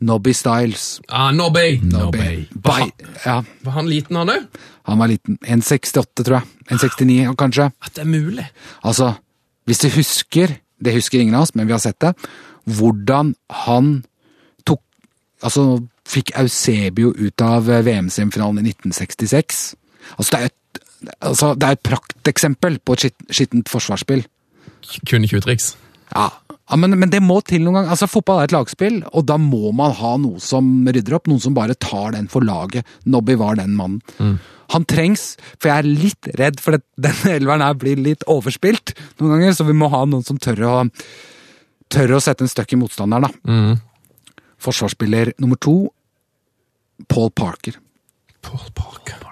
Nobby Styles. Ah, Nobby! Nobby. By, ja, Var han liten, han òg? han var liten. 1,68, tror jeg. 1,69 kanskje. At det er mulig! Altså, hvis du husker, det husker ingen av oss, men vi har sett det, hvordan han tok Altså, fikk Eusebio ut av VM-semifinalen i 1966. Altså, det er et, altså, det er et prakteksempel på et skittent forsvarsspill. Kunne ikke uttriks. Ja, ja men, men det må til noen gang. Altså, Fotball er et lagspill, og da må man ha noe som rydder opp. Noen som bare tar den for laget. Nobby var den mannen. Han trengs, for jeg er litt redd for at denne elveren her blir litt overspilt noen ganger, så vi må ha noen som tør å, tør å sette en støkk i motstanderen. da. Forsvarsspiller nummer to, Paul Parker. Paul Parker.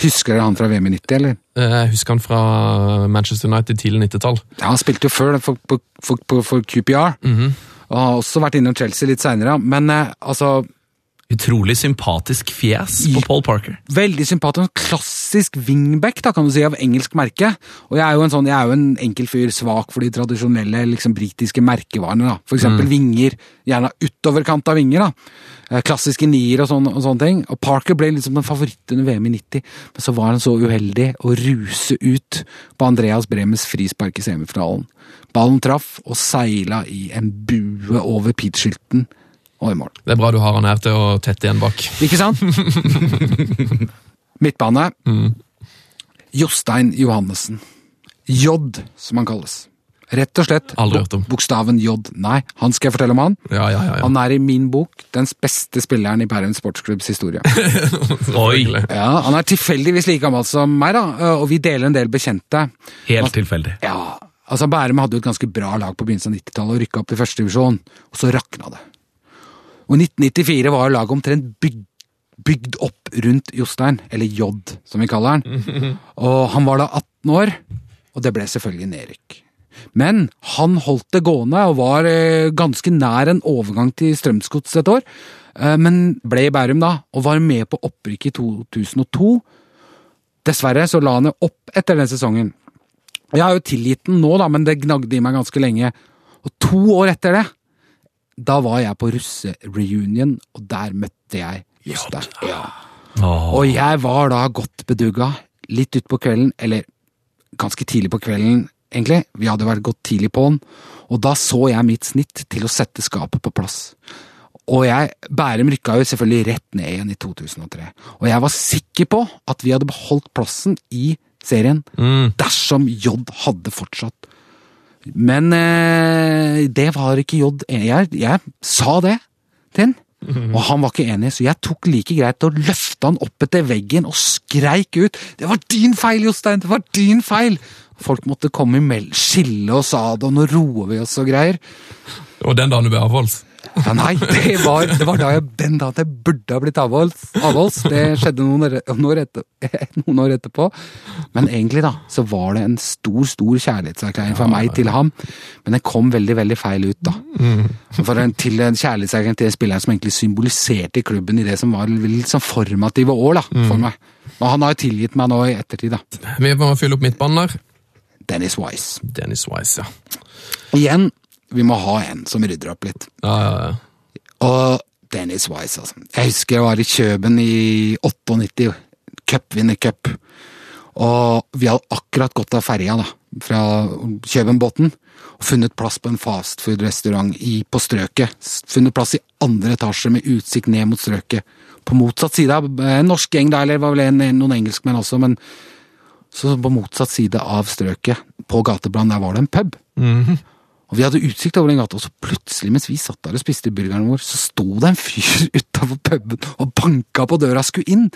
Husker dere han fra VM i 90, eller? Eh, Jeg husker han fra Manchester United tidlig 90-tall. Ja, Han spilte jo før for, for, for, for, QPR. Og har også vært innom Chelsea litt seinere. Men eh, altså Utrolig sympatisk fjes på Paul Parker. Veldig sympatisk. Klassisk wingback da, kan du si, av engelsk merke. Og jeg er jo en sånn, jeg er jo en enkel fyr, svak for de tradisjonelle liksom, britiske merkevarene. da. For eksempel vinger. Gjerne utoverkant av vinger. da. Eh, Klassiske nier og, sånn, og sånne ting. Og Parker ble liksom den favoritt under VM i 90, men så var han så uheldig å ruse ut på Andreas Bremes frispark i semifinalen. Ballen traff og seila i en bue over pitskilten og i mål. Det er bra du har han her til å tette igjen bak. Ikke sant? Midtbane. Jostein Johannessen. J, som han kalles. Rett og slett Aldri hørt om. bokstaven J. Nei, han skal jeg fortelle om han. Ja, ja, ja. ja. Han er i min bok den beste spilleren i Bærum Sportsklubbs historie. Oi! Ja, Han er tilfeldigvis like gammel som meg, da, og vi deler en del bekjente. Helt tilfeldig. Ja, altså Bærum hadde jo et ganske bra lag på begynnelsen av 90-tallet og rykka opp i første divisjon, og så rakna det. Og 1994 var jo laget omtrent bygd, bygd opp rundt Jostein, eller J, som vi kaller han. Og han var da 18 år, og det ble selvfølgelig nedrykk. Men han holdt det gående og var eh, ganske nær en overgang til Strømsgods et år. Eh, men ble i Bærum da, og var med på opprykket i 2002. Dessverre så la han det opp etter den sesongen. Jeg har jo tilgitt den nå, da, men det gnagde i meg ganske lenge. Og to år etter det, da var jeg på russereunion, og der møtte jeg Jostein. Ja. Og jeg var da godt bedugga, litt utpå kvelden, eller ganske tidlig på kvelden, egentlig. Vi hadde vært gått tidlig på'n, og da så jeg mitt snitt til å sette skapet på plass. Og jeg, Bærum rykka jo selvfølgelig rett ned igjen i 2003, og jeg var sikker på at vi hadde beholdt plassen i serien dersom J hadde fortsatt. Men eh, det var ikke J enig jeg, jeg sa det til han, og han var ikke enig, så jeg tok like greit og løfta han opp etter veggen og skreik ut 'Det var din feil, Jostein! Det var din feil!' Folk måtte komme imellom, skille og sa det, og nå roer vi oss og greier. Og den dagen du ble avholds. Ja, nei, det var, det var da jeg, den dagen jeg burde ha blitt avholds. Det skjedde noen, noen, etter, noen år etterpå. Men egentlig da, så var det en stor, stor kjærlighetserklæring fra meg til ham. Men den kom veldig, veldig feil ut, da. For en, til en kjærlighetserklæring til en spiller som egentlig symboliserte klubben i det som var sånn formative år, da, for meg. Og han har jo tilgitt meg nå i ettertid, da. Vi må fylle opp midtbanen der. Dennis Wise. Dennis Wise, ja. Igjen, vi må ha en som rydder opp litt. Ja, ja, ja. Og Dennis Wise, altså. Jeg husker jeg var i Kjøben i 98, cupvinnercup. Og vi hadde akkurat gått av ferja, da, fra Kjøbenbåten. Og funnet plass på en fastfood-restaurant på strøket. Funnet plass i andre etasje med utsikt ned mot strøket. På motsatt side av en norsk gjeng der, eller var vel en, noen engelskmenn også, men så på motsatt side av strøket, på gateplan, der var det en pub. Og vi hadde utsikt over den gata, og så plutselig mens vi satt der og spiste burgeren vår, så sto det en fyr utafor puben og banka på døra og skulle inn.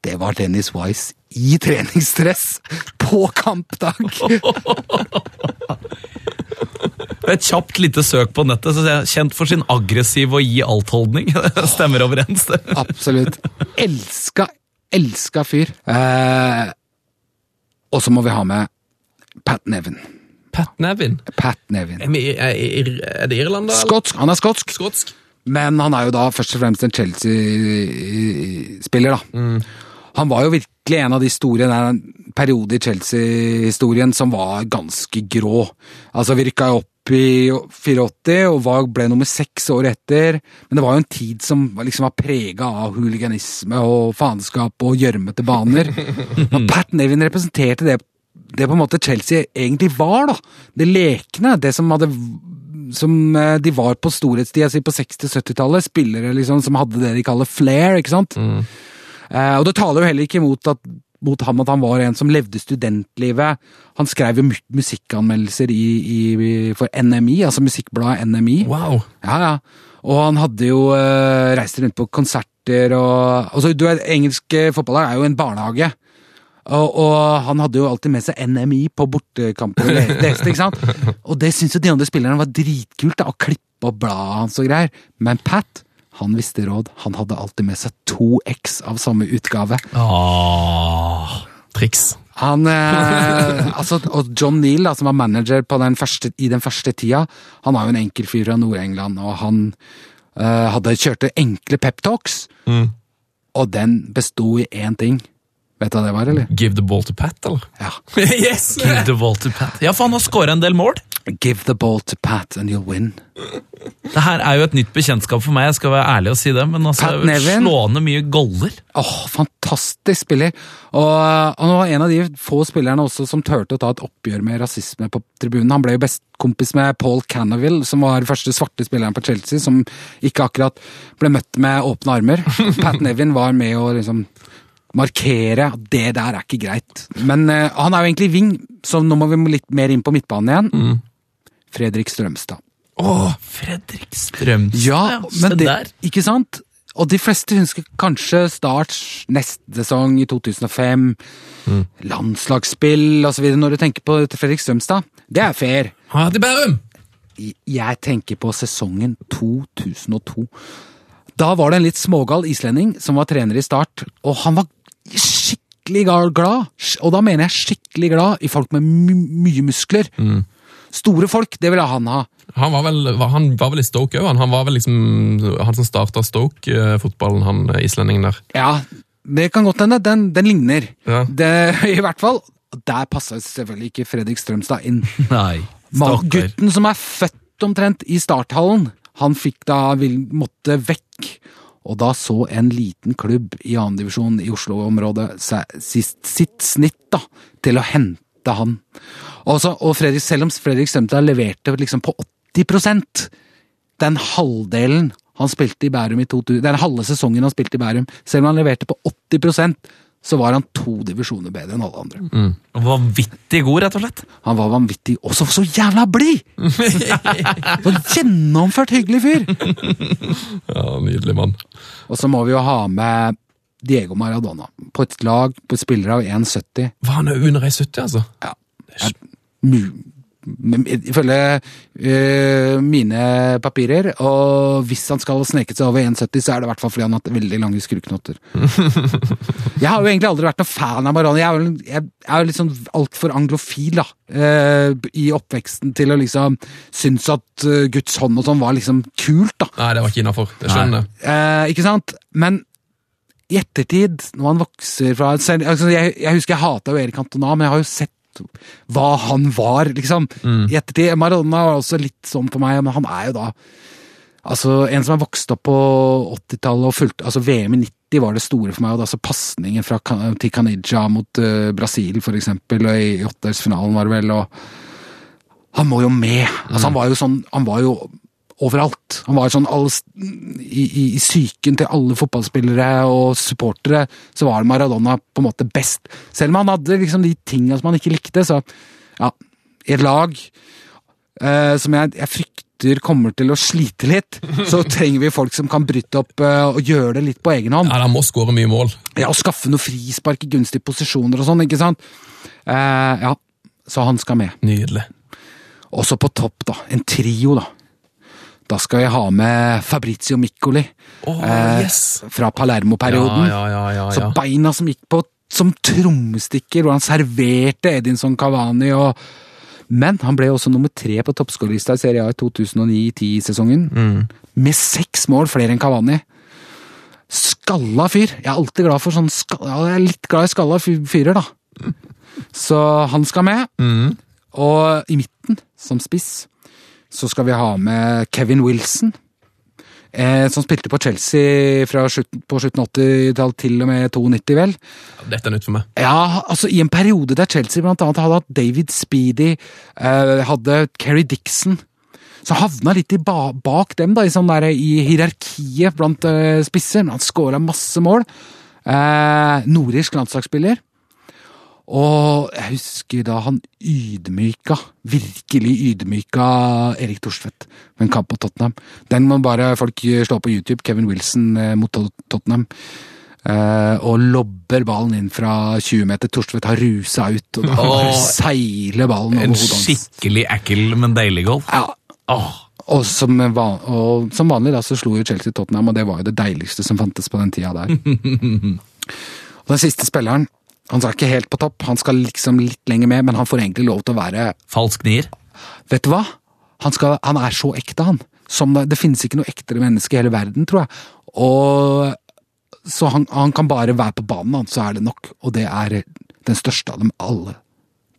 Det var Dennis Wise i treningsdress på kampdag! Et kjapt lite søk på nettet, så jeg kjent for sin aggressive og gi alt-holdning. Stemmer overens. det. Absolutt. Elska, elska fyr. Eh, og så må vi ha med Pat Nevin. Pat Nevin. Pat Nevin. Er, vi- er, er, er det Irland, da? Skotsk. Han er skotsk. Skotsk. Men han er jo da først og fremst en Chelsea-spiller, da. Han var jo virkelig en av de store en periode i Chelsea-historien som var ganske grå. Altså, vi rykka jo opp i 84 og var, ble nummer seks år etter, men det var jo en tid som var- liksom var prega av huliganisme og faenskap og gjørmete baner. Pat Nevin representerte det, det på en måte Chelsea egentlig var, da. Det lekne, det som hadde som eh, de var på storhetstida si på 60-70-tallet. Spillere liksom som hadde det de kaller flair, ikke sant. Eh, og det taler jo heller ikke imot at mot ham at han var en som levde studentlivet. Han skrev jo musikkanmeldelser i, i, for NMI, altså musikkbladet NMI. Wow. Ja, ja. Og han hadde jo eh, reist rundt på konserter og altså, du vet, Engelsk fotballag er jo en barnehage. Og, og han hadde jo alltid med seg NMI på bortekamper og le- leste, ikke sant? Og det syntes jo de andre spillerne var dritkult, da, å klippe og bla hans og greier. Men Pat, han visste råd. Han hadde alltid med seg to X av samme utgave. Åh. Triks. Han, eh, altså, og John Neal, da, som var manager på den første, i den første tida, han var jo en enkel fyr fra Nord-England, og han eh, hadde kjørte enkle peptalks, og den besto i én ting. Vet du hva det var, eller? Give the ball to Pat, eller? Ja. yes! Give the ball to Pat. Ja, for han har skåra en del mål. Give the ball to Pat and you'll win. Det her er jo et nytt bekjentskap for meg, jeg skal være ærlig og si det, men altså, Pat Nevin. slående mye goller. Åh, fantastisk spiller! Og og han var en av de få spillerne også som turte å ta et oppgjør med rasisme på tribunen. Han ble jo bestkompis med Paul Cannaville, som var første svarte spilleren på Chelsea, som ikke akkurat ble møtt med åpne armer. Pat Nevin var med å liksom markere at det der er ikke greit. Men uh, han er jo egentlig wing, så nå må vi litt mer inn på midtbanen igjen. Fredrik Strømstad. Åh, Fredrik Strømstad, Ja, men det, der. ikke sant? Og de fleste husker kanskje Start neste sesong i 2005, landslagsspill osv. Når du tenker på Fredrik Strømstad. Det er fair. ha det Bærum! Jeg tenker på sesongen 2002. Da var det en litt smågal islending som var trener i Start, og han var skikkelig glad. Og da mener jeg skikkelig glad i folk med my mye muskler. Store folk, det ville han ha. Han var vel, han var vel i Stoke òg. Han, han var vel liksom han som starta Stoke-fotballen, han eh, islendingen der. Ja, det kan godt hende. Den, den ligner. Ja. Det, I hvert fall. Der passa selvfølgelig ikke Fredrik Strømstad inn. Nei, Man, gutten som er født omtrent i starthallen, han fikk da vil, måtte vekk. Og da så en liten klubb i annendivisjon i Oslo-området sitt snitt da, til å hente han. Og, så, og Fredrik, selv om Fredrik Strømstad leverte liksom på 80% den halvdelen han spilte i Bærum i 2000, den halve sesongen han spilte i Bærum, selv om han leverte på 80 så var han to divisjoner bedre enn alle andre. Vanvittig god, rett og slett. Han var vanvittig, og så så jævla blid! Gjennomført hyggelig fyr! Ja, Nydelig mann. Og så må vi jo ha med Diego Maradona. På et lag på spillere av 1,70. Var han under 1,70, altså? Ja. Det er Ifølge uh, mine papirer, og hvis han skal sneke seg over 1,70, så er det i hvert fall fordi han har hatt veldig lange skruknotter. jeg har jo egentlig aldri vært noen fan av Marani. Jeg er jo, jeg er jo litt sånn altfor anglofil da, Uh, i oppveksten til å liksom synes at uh, Guds hånd og sånn var liksom kult. da. Nei, det var ikke innafor. Det skjønner jeg. Ikke sant? Men i ettertid, når han vokser fra altså jeg, jeg husker jeg hata jo Erik Cantona, men jeg har jo sett hva han var, liksom. I ettertid. Maradona var også litt sånn for meg, men han er jo da Altså, En som er vokst opp på 80-tallet og fulgte altså VM i 90 var det store for meg. og da så Pasningen fra til Canija mot uh, Brasil, for eksempel, og i åttedelsfinalen var det vel. og Han må jo med! Altså, Han var jo sånn Han var jo overalt. Han var sånn alle, i, i, I psyken til alle fotballspillere og supportere så var Maradona på en måte best. Selv om han hadde liksom de tinga som han ikke likte, så ja, i et lag eh, som jeg, jeg frykter kommer til å slite litt, så trenger vi folk som kan bryte opp eh, og gjøre det litt på egen hånd. Ja, Han må skåre mye mål. Ja, og skaffe noe frispark i gunstige posisjoner og sånn, ikke sant? Eh, ja, så han skal med. Nydelig. Også på topp, da. En trio, da. Da skal jeg ha med Fabrizio Miccoli Åh, eh, yes! fra Palermo-perioden. Ja, ja, ja, ja, Så beina som gikk på som trommestikker, hvor han serverte Edinson Cavani og Men han ble også nummer tre på toppskårerlista i Serie A i 2009-10-sesongen. Mm. Med seks mål flere enn Cavani. Skalla fyr. Jeg er alltid glad for sånn skalla, Jeg er litt glad i skalla fyrer, da. Så han skal med. Mm. Og i midten, som spiss, så skal vi ha med Kevin Wilson. Eh, som spilte på Chelsea fra slutten, på slutten av 80-tallet til og med 92, vel. Dette er nytt for meg. Ja, altså I en periode der Chelsea blant annet hadde hatt David Speedy, eh, hadde Kerry Dixon Så havna litt ba bak dem, da, i, sånn der, i hierarkiet blant eh, spisser. Men han skåra masse mål. Eh, Nordirsk landslagsspiller. Og jeg husker da han ydmyka, virkelig ydmyka Erik Thorstvedt med en kamp på Tottenham. Den må bare folk slå på YouTube. Kevin Wilson eh, mot Tottenham. Uh, og lobber ballen inn fra 20 meter. Thorstvedt har rusa ut, og da bare seiler ballen over En hodet hans. skikkelig ekkel, men deilig golf. Ja, Oh. og som, van og som vanlig da, så slo jo Chelsea Tottenham, og det var jo det deiligste som fantes på den tida der. og den siste spilleren, han skal ikke helt på topp, han skal liksom litt lenger med, men han får egentlig lov til å være falsk nier. Vet du hva? Han, skal, han er så ekte, han. Som det, det finnes ikke noe ektere menneske i hele verden, tror jeg. Og Så han, han kan bare være på banen, han, så er det nok. Og det er den største av dem alle.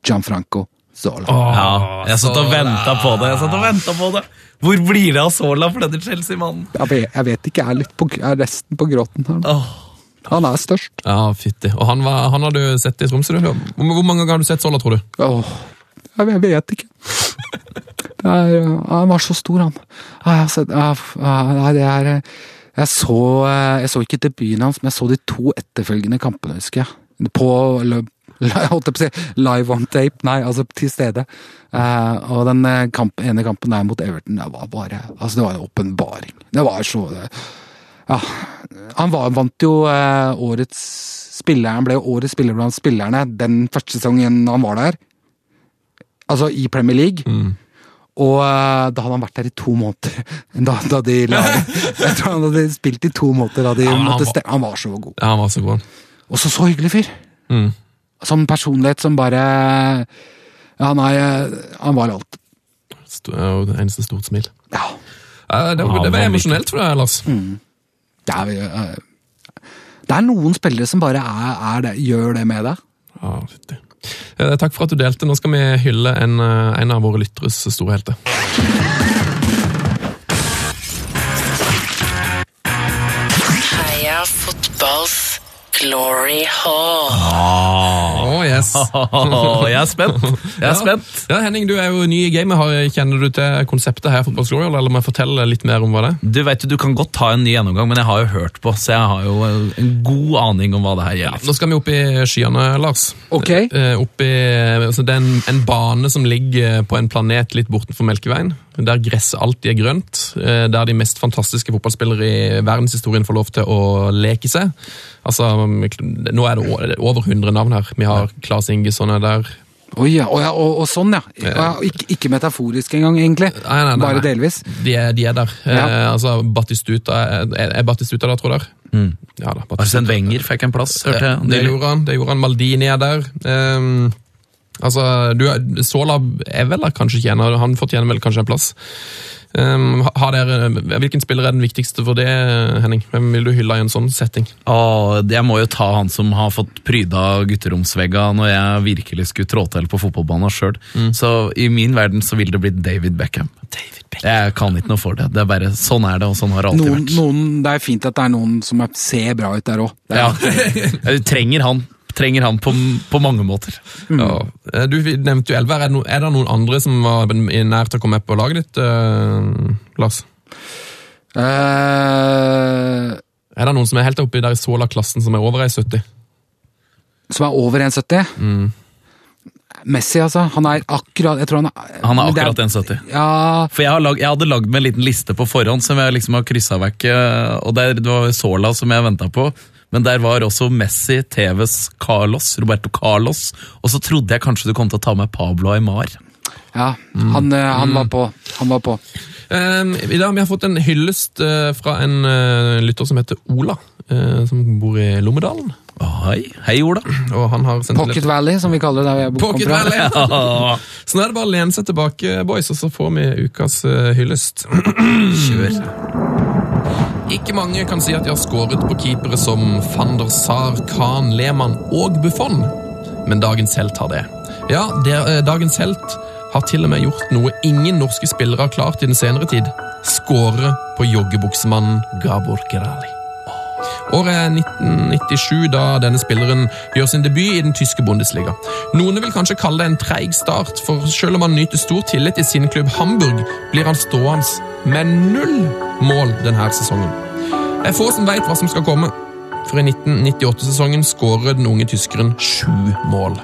Gianfranco Zola. Ja, jeg satt og venta på det. jeg satt og ventet på det. Hvor blir det av Zola for denne Chelsea-mannen? Jeg, vet, jeg vet ikke, jeg er, litt på, jeg er resten på gråten her. Åh, Han er størst. Ja, fytti. Og han, var, han har du sett i Tromsø, du? Hvor, hvor mange ganger har du sett Sola, tror du? Åh, jeg, vet ikke. Det er, han var så stor, han. Jeg, har sett, nei, det er, jeg, så, eh, jeg så ikke debuten hans, men jeg så de to etterfølgende kampene, husker jeg. På holdt jeg på å si live on tape, nei, altså til stede. Eh, og den eh, kamp, ene kampen der mot Everton, det var bare altså det var en åpenbaring. Det var så Ja. Han var, vant jo eh, årets spiller, han ble jo årets spiller blant spillerne den første sesongen han var der. Altså i Premier League. Og eh, da hadde han vært der i to måneder. Da, da de la, jeg tror han hadde spilt i to måneder da de Ja, måtte var- stemme. Han var så god. Ja, han var så god. Og så så hyggelig fyr. Mm. Sånn personlighet som bare Ja, nei, eh, han var alt. Sto- Eneste stort smil. Ja. Ja, det, var, det var emosjonelt for deg, Lars. Det er, eh, det er noen spillere som bare er, er det, gjør det med deg. Ja. Eh, Takk for at du delte. Nå skal vi hylle en, eh, en av våre lytteres store helter. Glory hall. Oh, yes. Åh, jeg er spent. Jeg er spent. Ja, Henning, du er jo ny i gamet. Kjenner du til konseptet her, Fotballs Glory, eller må jeg fortelle litt mer om hva det er? Du vet du kan godt ta en ny gjennomgang, men jeg har jo hørt på, så jeg har jo en god aning om hva det her gjelder. Nå skal vi opp i skyene, Lars. Ok. Eh, opp i, altså det er en, en bane som ligger på en planet litt bortenfor Melkeveien, der gresset alltid er grønt, eh, der de mest fantastiske fotballspillere i verdenshistorien får lov til å leke seg. Altså, nå er det er over 100 navn her. Vi har Claes Ingesson er der. Oi, ja, og, ja, og, og sånn, ja. Og ikke, ikke metaforisk engang, egentlig. Nei, nei, nei, Bare nei. delvis. De er, de er der. Ja. Eh, altså, Batistuta er, er Batistuta der, tror dere? Ja da, Batistuta. Arsene Wenger fikk en plass, hørte jeg. Det gjorde han. det gjorde han. Maldini er der. Ehm, altså, du, Sola er vel der kanskje ikke ennå. Han fortjener vel kanskje en plass. Um, har dere, hvilken spiller er den viktigste for det, Henning? Hvem vil du hylle i en sånn setting? Åh, jeg må jo ta han som har fått pryda gutteromsvegga når jeg virkelig skulle trå til på fotballbanen sjøl. Så i min verden så vil det bli David Beckham. David Beckham. Jeg kan ikke noe for det. det er bare, Sånn er det, og sånn har det alltid Noen, vært. noen, det er fint at det er noen som er, ser bra ut der òg. Ja, du trenger han. Trenger han på, på mange måter. Ja. Eh, Du nevnte jo Elver. Er det, no, er det noen andre som var nær til å komme med på laget ditt, uh, Lars? Uh, Er det noen som er helt oppe der i Sola-klassen som er over 1,70? som er over 1,70. Messi, altså. Han er akkurat Jeg tror han er Han er akkurat 1,70. Ja, For jeg, har lag, jeg hadde lagd meg en liten liste på forhånd som jeg liksom har kryssa vekk. Og der, Det var Sola som jeg venta på. Men der var også Messi, TVs Carlos, Roberto Carlos. Og så trodde jeg kanskje du kom til å ta med Pablo Aymar. ja han, eh, han var på. Han var på. Um, I dag har vi fått en hyllest uh, fra en uh, lytter som heter Ola, uh, som bor i Lommedalen. Hei, hei Ola. Og han har sendt Pocket Valley, som vi kaller det der vi Pocket fra. Valley! Så nå er det bare å lene seg tilbake, boys, og så får vi ukas eh, hyllest. Kjør. Ikke mange kan si at de har skåret på keepere som van der Sar, Khan, Lehmann og Buffon, men dagens helt har det. Ja, det, eh, dagens helt har til og med gjort noe ingen norske spillere har klart i den senere tid. Skåre på joggebuksemannen Gabor Gerali. Året er 1997, da denne spilleren gjør sin debut i den tyske Bundesliga. Noen vil kanskje kalle det en treig start, for selv om han nyter stor tillit i sin klubb Hamburg, blir han stående med null mål denne sesongen. Det er få som vet hva som skal komme, for i 1998-sesongen skårer den unge tyskeren sju mål.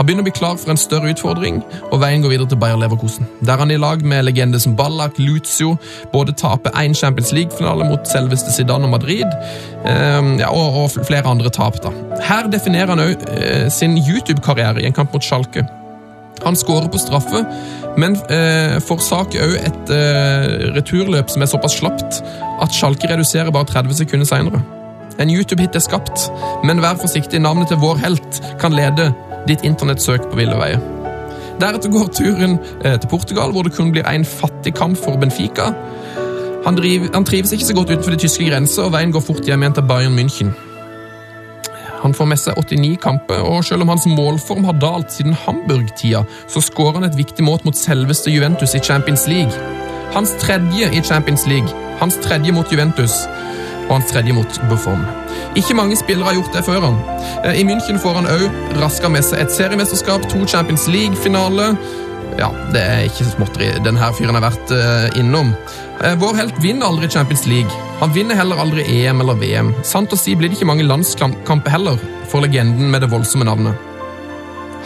Han begynner å bli klar for en større utfordring, og veien går videre til Bayer Leverkosen. Der han i lag med legender som Ballack, Lucio både taper én Champions League-finale mot selveste Zidane og Madrid, eh, ja, og, og flere andre tap. da. Her definerer han òg eh, sin YouTube-karriere i en kamp mot Schalke. Han skårer på straffe, men eh, forsaker òg et eh, returløp som er såpass slapt at Schalke reduserer bare 30 sekunder seinere. En YouTube-hit er skapt, men vær forsiktig, navnet til vår helt kan lede ditt internettsøk på ville veier. Deretter går turen eh, til Portugal, hvor det kun blir en fattig kamp for Benfica. Han, driv, han trives ikke så godt utenfor de tyske grenser, og veien går fort hjem igjen til Bayern München. Han får med seg 89 kamper, og selv om hans målform har dalt siden Hamburg-tida, så skårer han et viktig mål mot selveste Juventus i Champions League. Hans tredje i Champions League, hans tredje mot Juventus, og hans tredje mot Buffon. Ikke mange spillere har gjort det før han. Eh, I München får han òg raska med seg et seriemesterskap, to Champions League-finale. Ja, det er ikke småtteri denne fyren har vært eh, innom. Eh, Vår helt vinner aldri Champions League. Han vinner heller aldri EM eller VM. Sant å si blir det ikke mange landskamper heller for legenden med det voldsomme navnet.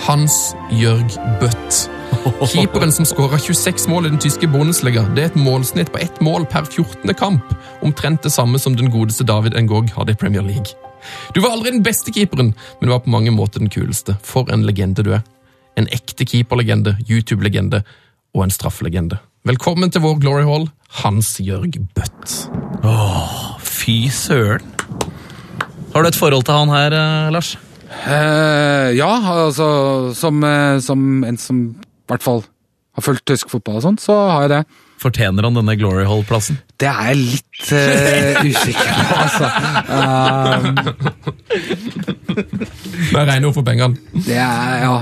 Hans Jørg Bøtt. Keeperen som skåra 26 mål i den tyske Bundesliga. Det er et målsnitt på ett mål per 14. kamp. Omtrent det samme som den godeste David Ngog hadde i Premier League. Du var aldri den beste keeperen, men du var på mange måter den kuleste. For en legende du er. En ekte keeperlegende, YouTube-legende og en straffelegende. Velkommen til vår Glory Hall, Hans Jørg Bøtt. Åh, Fy søren. Har du et forhold til han her, eh, Lars? Eh, ja, altså som, eh, som en som hvert fall har fulgt tysk fotball og sånn, så har jeg det. Fortjener han denne Glory Hall-plassen? Det er jeg litt uh, usikker på, altså. Um, Det er rene ord for pengene. det er Ja.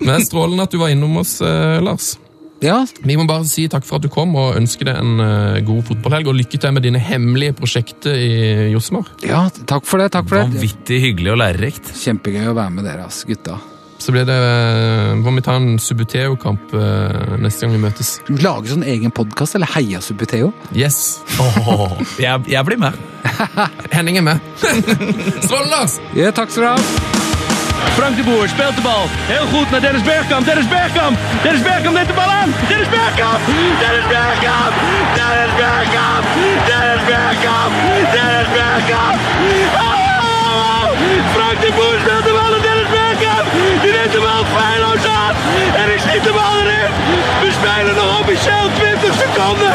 Men det er strålende at du var innom oss, eh, Lars. ja. Vi må bare si takk for at du kom, og ønske deg en uh, god fotballhelg. Og lykke til med dine hemmelige prosjekter i Josmar. Ja, takk for det. Takk for det. Vanvittig hyggelig og lærerikt. Kjempegøy å være med dere, ass, gutta. Så blir det Hva Må vi ta en Subuteo-kamp eh, neste gang vi møtes? Du lager sånn egen podkast, eller Heia Subuteo? Yes! Oh, jeg, jeg blir med. Henning er med. Strålende, Lars! Ja, takk skal du ha. Frank de Boer speelt de bal. Heel goed naar Dennis Bergkamp. Dennis Bergkamp. Dennis Bergkamp neemt de bal aan. Dennis Bergkamp. Dennis Bergkamp. Dennis Bergkamp. Dennis Bergkamp. Dennis Bergkamp. Oh! Frank de Boer de bal erin. We spelen nog officieel 20 seconden.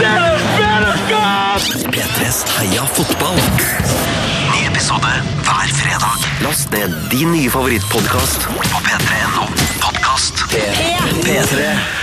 Dennis Bergkamp. P3s Heia fotball. Ny episode hver fredag. Last ned din nye favorittpodkast på p3.no podkast. P3.